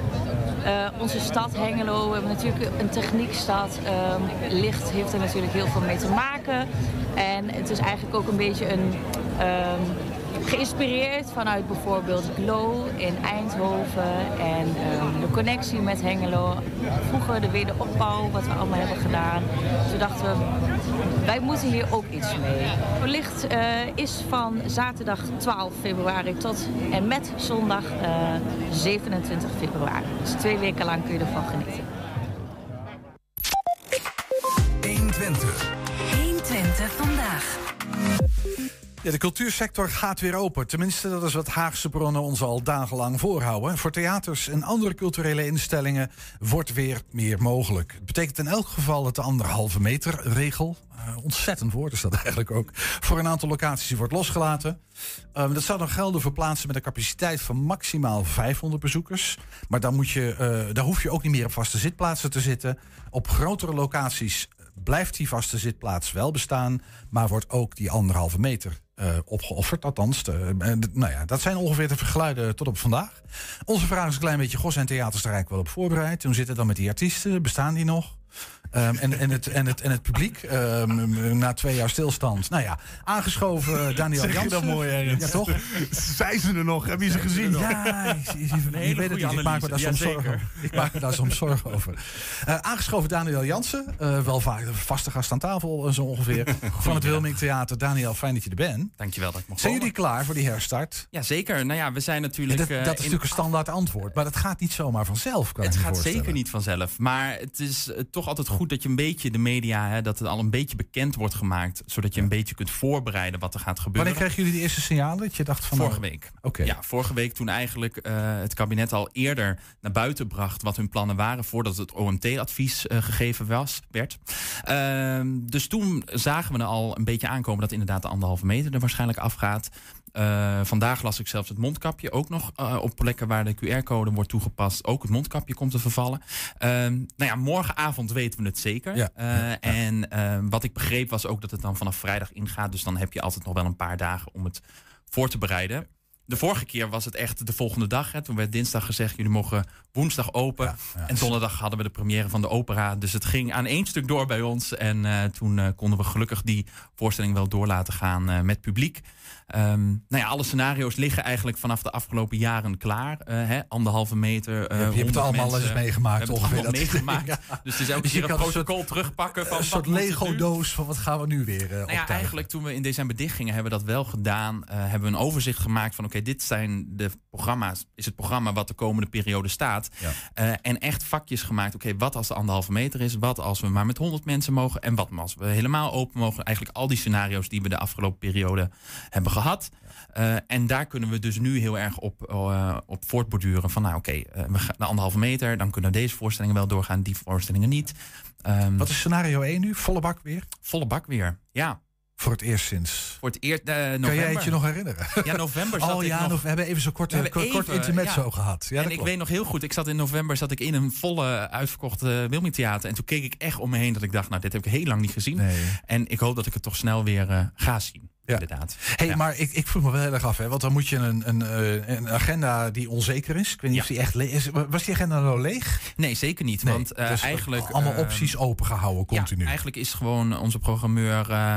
eh, onze stad Hengelo. We hebben natuurlijk een techniekstad. Ehm, licht heeft er natuurlijk heel veel mee te maken. En het is eigenlijk ook een beetje een... ehm, geïnspireerd vanuit bijvoorbeeld Glow in Eindhoven en ehm, de connectie met Hengelo. Vroeger de wederopbouw, wat we allemaal hebben gedaan. Toen dachten we, wij moeten hier ook iets mee. Licht eh, is van zaterdag 12 februari tot en met zondag eh, 27 februari. Dus twee weken lang kun je ervan genieten. 120. 120 vandaag. Ja, de cultuursector gaat weer open. Tenminste, dat is wat Haagse bronnen ons al dagenlang voorhouden. Voor theaters en andere culturele instellingen wordt weer meer mogelijk. Het betekent in elk geval dat de anderhalve meter regel, eh, ontzettend woord is dat eigenlijk ook, voor een aantal locaties wordt losgelaten. Um, dat zou dan gelden voor plaatsen met een capaciteit van maximaal 500 bezoekers. Maar dan, moet je, uh, dan hoef je ook niet meer op vaste zitplaatsen te zitten. Op grotere locaties blijft die vaste zitplaats wel bestaan, maar wordt ook die anderhalve meter uh, opgeofferd. Althans, de, uh, nou ja, dat zijn ongeveer de geluiden tot op vandaag. Onze vraag is een klein beetje: Gos en theaters daar eigenlijk wel op voorbereid? Hoe zit het dan met die artiesten? Bestaan die nog? Um, en, en, het, en, het, en het publiek, um, na twee jaar stilstand. Nou ja, aangeschoven Daniel zeg Jansen. dat mooi ergens? Ja, toch? Zijn ze er nog? Heb je ze gezien? Ja, je weet het niet. Ik maak me daar soms zorgen over. Ik maak me daar soms zorgen over. Uh, aangeschoven Daniel Jansen. Uh, wel vaak vaste gast aan tafel, zo ongeveer. [LAUGHS] van het Wilming Theater. Daniel, fijn dat je er bent. Dankjewel dat ik mag Zijn jullie klaar voor die herstart? Ja, zeker. Nou ja, we zijn natuurlijk... Dat, dat is natuurlijk een standaard antwoord. Maar dat gaat niet zomaar vanzelf, kan Het ik gaat zeker niet vanzelf. Maar het is toch altijd goed dat je een beetje de media, hè, dat het al een beetje bekend wordt gemaakt, zodat je een beetje kunt voorbereiden wat er gaat gebeuren. Wanneer kregen jullie die eerste signalen dat je dacht van... Vorige nou, week. Oké. Ja, vorige week toen eigenlijk uh, het kabinet al eerder naar buiten bracht wat hun plannen waren voordat het OMT-advies uh, gegeven was, werd. Uh, dus toen zagen we er al een beetje aankomen dat inderdaad de anderhalve meter er waarschijnlijk afgaat. Uh, vandaag las ik zelfs het mondkapje ook nog uh, op plekken waar de QR-code wordt toegepast. Ook het mondkapje komt te vervallen. Uh, nou ja, morgenavond weten we het zeker. Ja, ja, ja. En wat ik begreep was ook dat het dan vanaf vrijdag ingaat. Dus dan heb je altijd nog wel een paar dagen om het voor te bereiden. De vorige keer was het echt de volgende dag. Hè. Toen werd dinsdag gezegd, jullie mogen woensdag open. Ja, ja. En donderdag hadden we de première van de opera. Dus het ging aan één stuk door bij ons. En uh, toen uh, konden we gelukkig die voorstelling wel door laten gaan uh, met publiek. Um, nou ja, alle scenario's liggen eigenlijk vanaf de afgelopen jaren klaar. Hè, anderhalve meter. Je hebt het allemaal eens meegemaakt. We het allemaal meegemaakt. [LAUGHS] ja. Dus het is elke dus keer een protocol soort, terugpakken. Van een soort Lego-doos van wat gaan we nu weer nou ja, Eigenlijk toen we in december dicht gingen, hebben we dat wel gedaan. Hebben we een overzicht gemaakt van oké, okay, dit zijn de programma's. Is het programma wat de komende periode staat. Ja. Uh, en echt vakjes gemaakt. Oké, okay, wat als de anderhalve meter is? Wat als we maar met 100 mensen mogen? En wat als we helemaal open mogen? Eigenlijk al die scenario's die we de afgelopen periode hebben gehad. Uh, en daar kunnen we dus nu heel erg op, uh, op voortborduren. Van nou oké, okay, we gaan de anderhalve meter. Dan kunnen deze voorstellingen wel doorgaan, die voorstellingen niet. Um, Wat is scenario 1 nu? Volle bak weer? Volle bak weer, ja. Voor het eerst sinds. Voor het eerst. Uh, november. Kan jij het je nog herinneren? Ja, november [LAUGHS] zat oh, ja, ik nog. We hebben even zo'n kort, kort, kort intermezzo ja. gehad. Ja, en ik klopt. weet nog heel goed, ik zat in november zat ik in een volle uitverkochte Wilming Theater. En toen keek ik echt om me heen dat ik dacht, nou, dit heb ik heel lang niet gezien. Nee. En ik hoop dat ik het toch snel weer uh, ga zien. Ja. Inderdaad. Hey, ja. maar ik, ik vroeg me wel heel erg af, hè, want dan moet je een, een, eh, een agenda die onzeker is. Ik weet niet ja. of die echt leeg is. Was die agenda nou leeg? Nee, zeker niet. Nee, want uh, dus eigenlijk. Allemaal uh, opties opengehouden continu. Ja, eigenlijk is gewoon onze programmeur uh,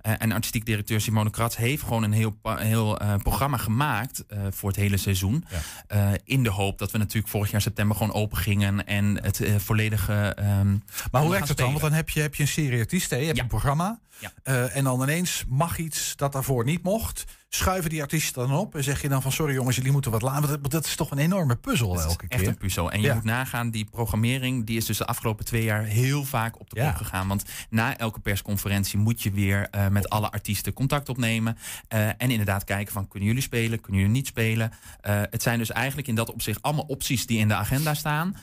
en artistiek directeur Simone Kratz heeft gewoon een heel, heel programma gemaakt voor het hele seizoen. In de hoop dat we natuurlijk vorig jaar september gewoon open gingen en het volledige. Um, maar hoe werkt het dan? Want dan heb je, heb je een serie artiesten, je hebt een programma. En dan ineens mag iets dat daarvoor niet mocht. Schuiven die artiesten dan op en zeg je dan van sorry jongens, jullie moeten wat laten. Want dat is toch een enorme puzzel elke keer. Echt een puzzel. En je moet nagaan, die programmering die is dus de afgelopen twee jaar heel vaak op de kop ja. gegaan. Want na elke persconferentie moet je weer uh, met alle artiesten contact opnemen. Uh, en inderdaad kijken van kunnen jullie spelen, kunnen jullie niet spelen. Uh, het zijn dus eigenlijk in dat opzicht allemaal opties die in de agenda staan.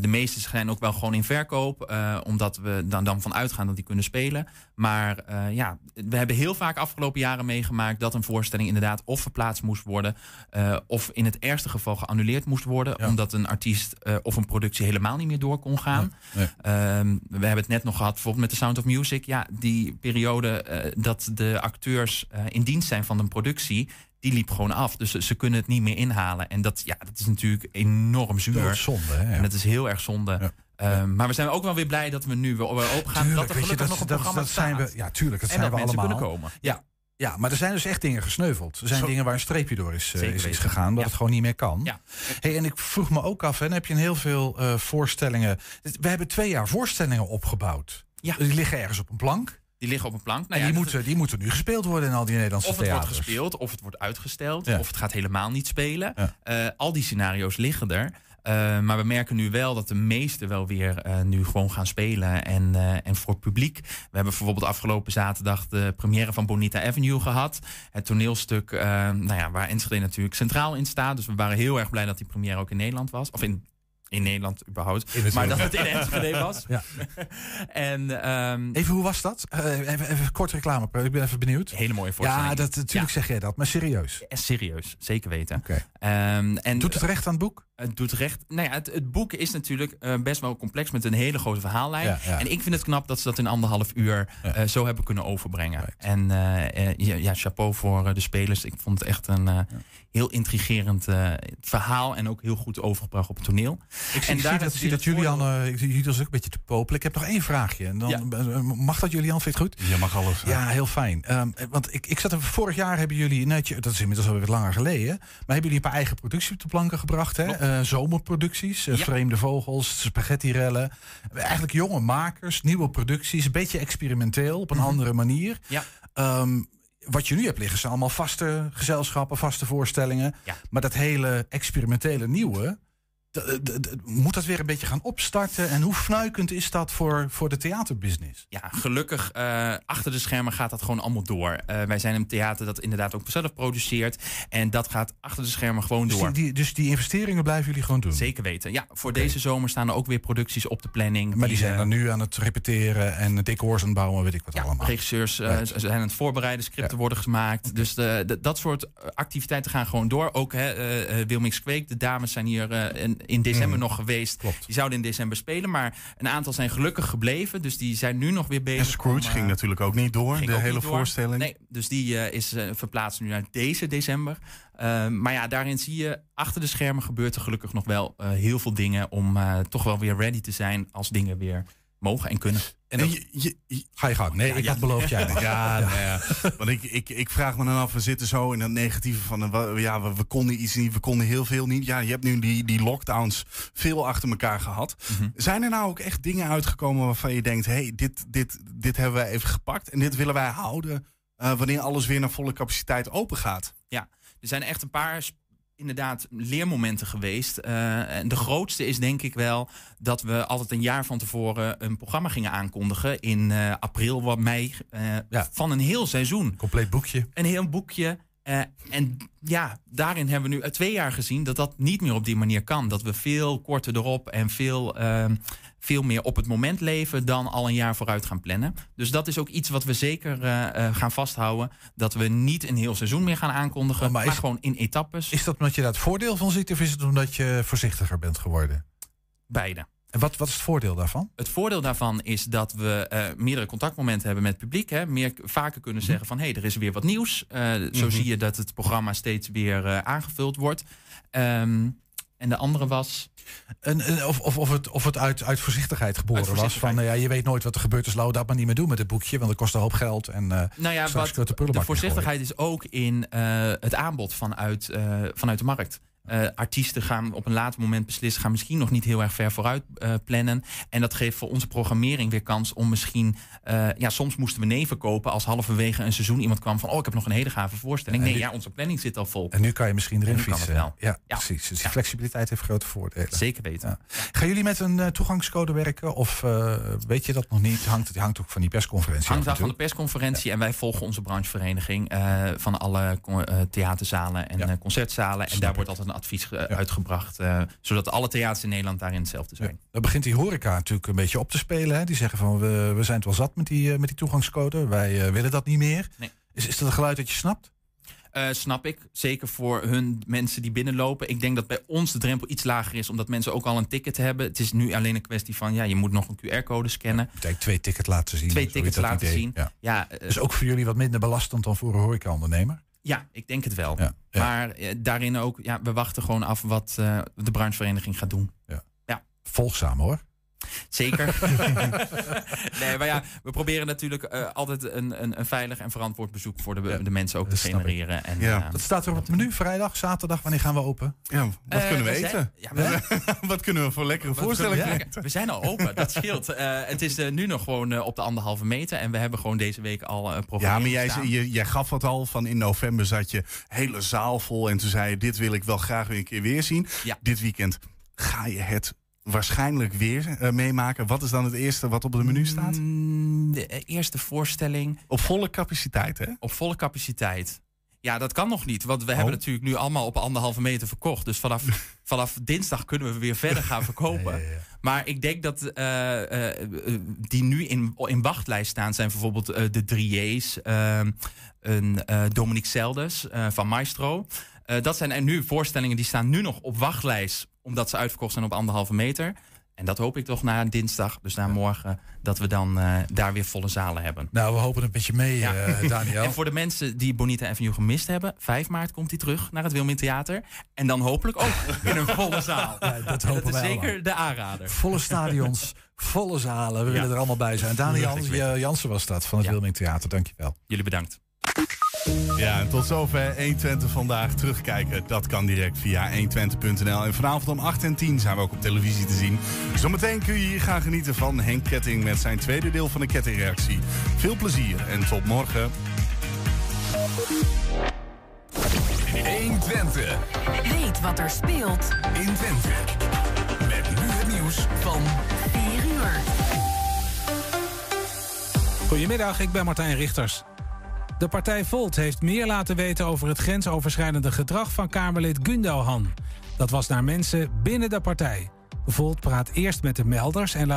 de meeste zijn ook wel gewoon in verkoop, omdat we dan, dan van uitgaan dat die kunnen spelen. Maar ja, we hebben heel vaak afgelopen jaren meegemaakt dat een voorstelling inderdaad of verplaatst moest worden. Uh, of in het ergste geval geannuleerd moest worden. Ja. Omdat een artiest uh, of een productie helemaal niet meer door kon gaan. Nee, nee. Uh, we hebben het net nog gehad bijvoorbeeld met The Sound of Music. Ja, die periode uh, dat de acteurs in dienst zijn van een productie. Die liep gewoon af. Dus ze kunnen het niet meer inhalen. En dat, ja, dat is natuurlijk enorm zuur. zonde, hè? En dat is heel erg zonde. Ja. Uh, maar we zijn ook wel weer blij dat we nu weer open gaan. Tuurlijk, dat er gelukkig je, dat, nog een dat, programma dat zijn we. Ja, tuurlijk, dat en zijn dat we mensen allemaal. kunnen komen. Ja. Ja, maar er zijn dus echt dingen gesneuveld. Er zijn Zo. dingen waar een streepje door is, uh, Zeker is, gegaan, dat Ja. het gewoon niet meer kan. Ja. Hey, en ik vroeg me ook af, hè, dan heb je een heel veel uh, voorstellingen. We hebben twee jaar voorstellingen opgebouwd. Ja. Die liggen ergens op een plank. Die liggen op een plank. Nou en ja, die, moeten, die moeten nu gespeeld worden in al die Nederlandse Of het theaters. wordt gespeeld, of het wordt uitgesteld, Ja. of het gaat helemaal niet spelen. Ja. Eh, al die scenario's liggen er. Eh, maar we merken nu wel dat de meesten wel weer eh, nu gewoon gaan spelen. En, eh, en voor publiek. We hebben bijvoorbeeld afgelopen zaterdag de première van Bonita Avenue gehad. Het toneelstuk nou ja, waar Enschede natuurlijk centraal in staat. Dus we waren heel erg blij dat die première ook in Nederland was. Of in, in Nederland überhaupt. In het maar dat het in Enschede was. Ja. [LAUGHS] en, ehm, Even, hoe was dat? Even, even kort reclame, ik ben even benieuwd. Hele mooie voorstelling. Ja, dat, natuurlijk zeg jij dat, maar serieus. Ja, serieus, zeker weten. Ehm, en, Doet het recht aan het boek? Het doet recht. Nou ja, het, het boek is natuurlijk eh, best wel complex met een hele grote verhaallijn. Ja, ja. En ik vind het knap dat ze dat in anderhalf uur eh, zo hebben kunnen overbrengen. En eh, ja, ja, chapeau voor eh, de spelers. Ik vond het echt een eh, heel intrigerend eh, verhaal en ook heel goed overgebracht op het toneel. Ik zie, en ik zie dat, zie dat Julian, eh, ik zie jullie ook een beetje te popelen. Ik heb nog één vraagje. En dan, mag dat Julian, vind je het goed? Je mag alles. Ja, heel fijn. Ehm, want ik, ik zat er, vorig jaar hebben jullie, net, dat is inmiddels alweer wat langer geleden, maar hebben jullie een paar eigen producties op de planken gebracht. Hè? Eh, zomerproducties, eh, Ja. Vreemde Vogels, Spaghetti-rellen. Eigenlijk jonge makers, nieuwe producties, een beetje experimenteel op een andere manier. Ja. Ehm, wat je nu hebt liggen zijn allemaal vaste gezelschappen, vaste voorstellingen. Maar dat hele experimentele nieuwe, moet dat weer een beetje gaan opstarten? En hoe fnuikend is dat voor, voor de theaterbusiness? Ja, gelukkig eh, achter de schermen gaat dat gewoon allemaal door. Eh, wij zijn een theater dat inderdaad ook zelf produceert. En dat gaat achter de schermen gewoon Dus door. die, die, dus die investeringen blijven jullie gewoon doen? Zeker weten. Ja, voor deze zomer staan er ook weer producties op de planning. Maar die zijn eh, dan nu aan het repeteren en decors aan het bouwen, weet ik wat allemaal. regisseurs Right. zijn aan het voorbereiden, scripten worden gemaakt. Dus de, de- dat soort activiteiten gaan gewoon door. Ook hè, Wilmix Kweek, de dames zijn hier eh, in, december Mm. nog geweest. Die zouden in december spelen, maar een aantal zijn gelukkig gebleven. Dus die zijn nu nog weer bezig. En Scrooge om, eh, ging natuurlijk ook niet door, ging de hele door. voorstelling. Nee, dus die eh, is eh, verplaatst nu naar deze december. Eh, maar ja, daarin zie je achter de schermen gebeurt er gelukkig nog wel heel veel dingen om toch wel weer ready te zijn als dingen weer mogen en kunnen. En dan- Ga je gang. Nee, ik had beloofd jij. [LAUGHS] Ja, nou ja. want ik, ik, ik vraag me dan af, we zitten zo in dat negatieve van, eh, ja, we, we konden iets niet, we konden heel veel niet. Ja, je hebt nu die, die lockdowns veel achter elkaar gehad. Mhm. Zijn er nou ook echt dingen uitgekomen waarvan je denkt, hey, dit, dit, dit hebben wij even gepakt en dit willen wij houden eh, wanneer alles weer naar volle capaciteit open gaat? Ja, er zijn echt een paar inderdaad leermomenten geweest. Eh, en de grootste is denk ik wel dat we altijd een jaar van tevoren een programma gingen aankondigen in eh, april, wat mei eh, van een heel seizoen. Compleet boekje. Een heel boekje. Eh, en ja, daarin hebben we nu uit twee jaar gezien dat dat niet meer op die manier kan. Dat we veel korter erop en veel, ehm, veel meer op het moment leven dan al een jaar vooruit gaan plannen. Dus dat is ook iets wat we zeker eh, eh, gaan vasthouden. Dat we niet een heel seizoen meer gaan aankondigen, maar, gewoon in etappes. Is dat omdat je daar het voordeel van ziet of is het omdat je voorzichtiger bent geworden? Beide. En wat, wat is het voordeel daarvan? Het voordeel daarvan is dat we eh, meerdere contactmomenten hebben met het publiek. Hè. Meer, vaker kunnen zeggen van hé, hey, er is weer wat nieuws. Eh, Zo Mhm. zie je dat het programma steeds weer eh, aangevuld wordt. Ehm, en de andere was. En, of, of, of het, of het uit, uit voorzichtigheid geboren Uit was. Van, ja, je weet nooit wat er gebeurt, dus we dat maar niet meer doen met het boekje. Want het kost een hoop geld. En, eh Nou ja, wat, de de voorzichtigheid is ook in het aanbod vanuit, vanuit de markt. Eh, artiesten gaan op een later moment beslissen, gaan misschien nog niet heel erg ver vooruit eh, plannen. En dat geeft voor onze programmering weer kans om misschien. eh, ja, soms moesten we neven kopen als halverwege een seizoen iemand kwam van: Oh, ik heb nog een hele gave voorstelling. En Nee, nu- ja, onze planning zit al vol. En nu kan je misschien erin fietsen. wel. Ja, Ja. precies. Dus die flexibiliteit heeft grote voordelen. Zeker weten. Gaan jullie met een toegangscode werken? Of weet je dat nog niet? Hangt, het hangt ook van die persconferentie Hangt af van de persconferentie en wij volgen onze branchevereniging van alle theaterzalen en concertzalen. En daar wordt altijd een advies uitgebracht, eh, zodat alle theaters in Nederland daarin hetzelfde zijn. Dan begint die horeca natuurlijk een beetje op te spelen. Hè? Die zeggen van we, we zijn het wel zat met die, eh, met die toegangscode. Wij eh, willen dat niet meer. Nee. Is, is dat een geluid dat je snapt? Snap ik. Zeker voor hun mensen die binnenlopen. Ik denk dat bij ons de drempel iets lager is, omdat mensen ook al een ticket hebben. Het is nu alleen een kwestie van, ja, je moet nog een QR-code scannen. Eigenlijk twee tickets laten zien. Twee tickets laten idee. zien. Ja. Ja, Dus ook voor jullie wat minder belastend dan voor een horecaondernemer? Ja, ik denk het wel. Ja, ja. Maar eh, daarin ook, ja, we wachten gewoon af wat eh, de branchevereniging gaat doen. Ja. ja. Volgzaam hoor. Zeker. [LAUGHS] nee, maar ja, we proberen natuurlijk eh, altijd een, een, een veilig en verantwoord bezoek voor de, de mensen ook te genereren. En, eh, Wat staat er op het menu? Vrijdag, zaterdag? Wanneer gaan we open? Ja, wat Eh, kunnen we, we eten? zijn- ja, we- [LAUGHS] wat kunnen we voor lekkere Wat voorstellingen we-? We zijn al open, dat scheelt. Eh, het is eh, nu nog gewoon eh, op de anderhalve meter. En we hebben gewoon deze week al een programma. Ja, maar jij, je, jij gaf het al van in november zat je hele zaal vol. En toen zei je, dit wil ik wel graag weer een keer weer zien. Ja. Dit weekend ga je het waarschijnlijk weer eh, meemaken. Wat is dan het eerste wat op het menu staat? Mm, De eh, eerste voorstelling. Op volle capaciteit, hè? Op volle capaciteit. Ja, dat kan nog niet. Want we Oh. hebben natuurlijk nu allemaal op anderhalve meter verkocht. Dus vanaf, [LAUGHS] vanaf dinsdag kunnen we weer verder gaan verkopen. Maar ik denk dat eh, die nu in, in wachtlijst staan... zijn bijvoorbeeld de Drieërs, ehm een Dominique Seldes eh, van Maestro. Dat zijn er nu voorstellingen die staan nu nog op wachtlijst... omdat ze uitverkocht zijn op anderhalve meter... En dat hoop ik toch na dinsdag, dus na morgen, dat we dan eh, daar weer volle zalen hebben. Nou, we hopen het met je mee, eh, [LAUGHS] Daniel. En voor de mensen die Bonita Avenue gemist hebben, 5 maart komt hij terug naar het Wilmin Theater. En dan hopelijk ook [LAUGHS] in een volle zaal. Ja, dat hopen is wij zeker de aanrader. Volle [LAUGHS] stadions, volle zalen. We Ja. willen er allemaal bij zijn. Daniel. Jans- Jansen was dat van het Wilming Theater. Dankjewel. Jullie bedankt. Ja, en tot zover 120 vandaag. Terugkijken, dat kan direct via 120.nl. En vanavond om 8 en 10 zijn we ook op televisie te zien. Zometeen kun je hier gaan genieten van Henk Ketting met zijn tweede deel van de kettingreactie. Veel plezier en tot morgen. 120. Weet wat er speelt in Twente. Met nu het nieuws van 4 uur. Goedemiddag, ik ben Martijn Richters. De partij Volt heeft meer laten weten over het grensoverschrijdende gedrag van Kamerlid Gundogan. Dat was naar mensen binnen de partij. Volt praat eerst met de melders en laat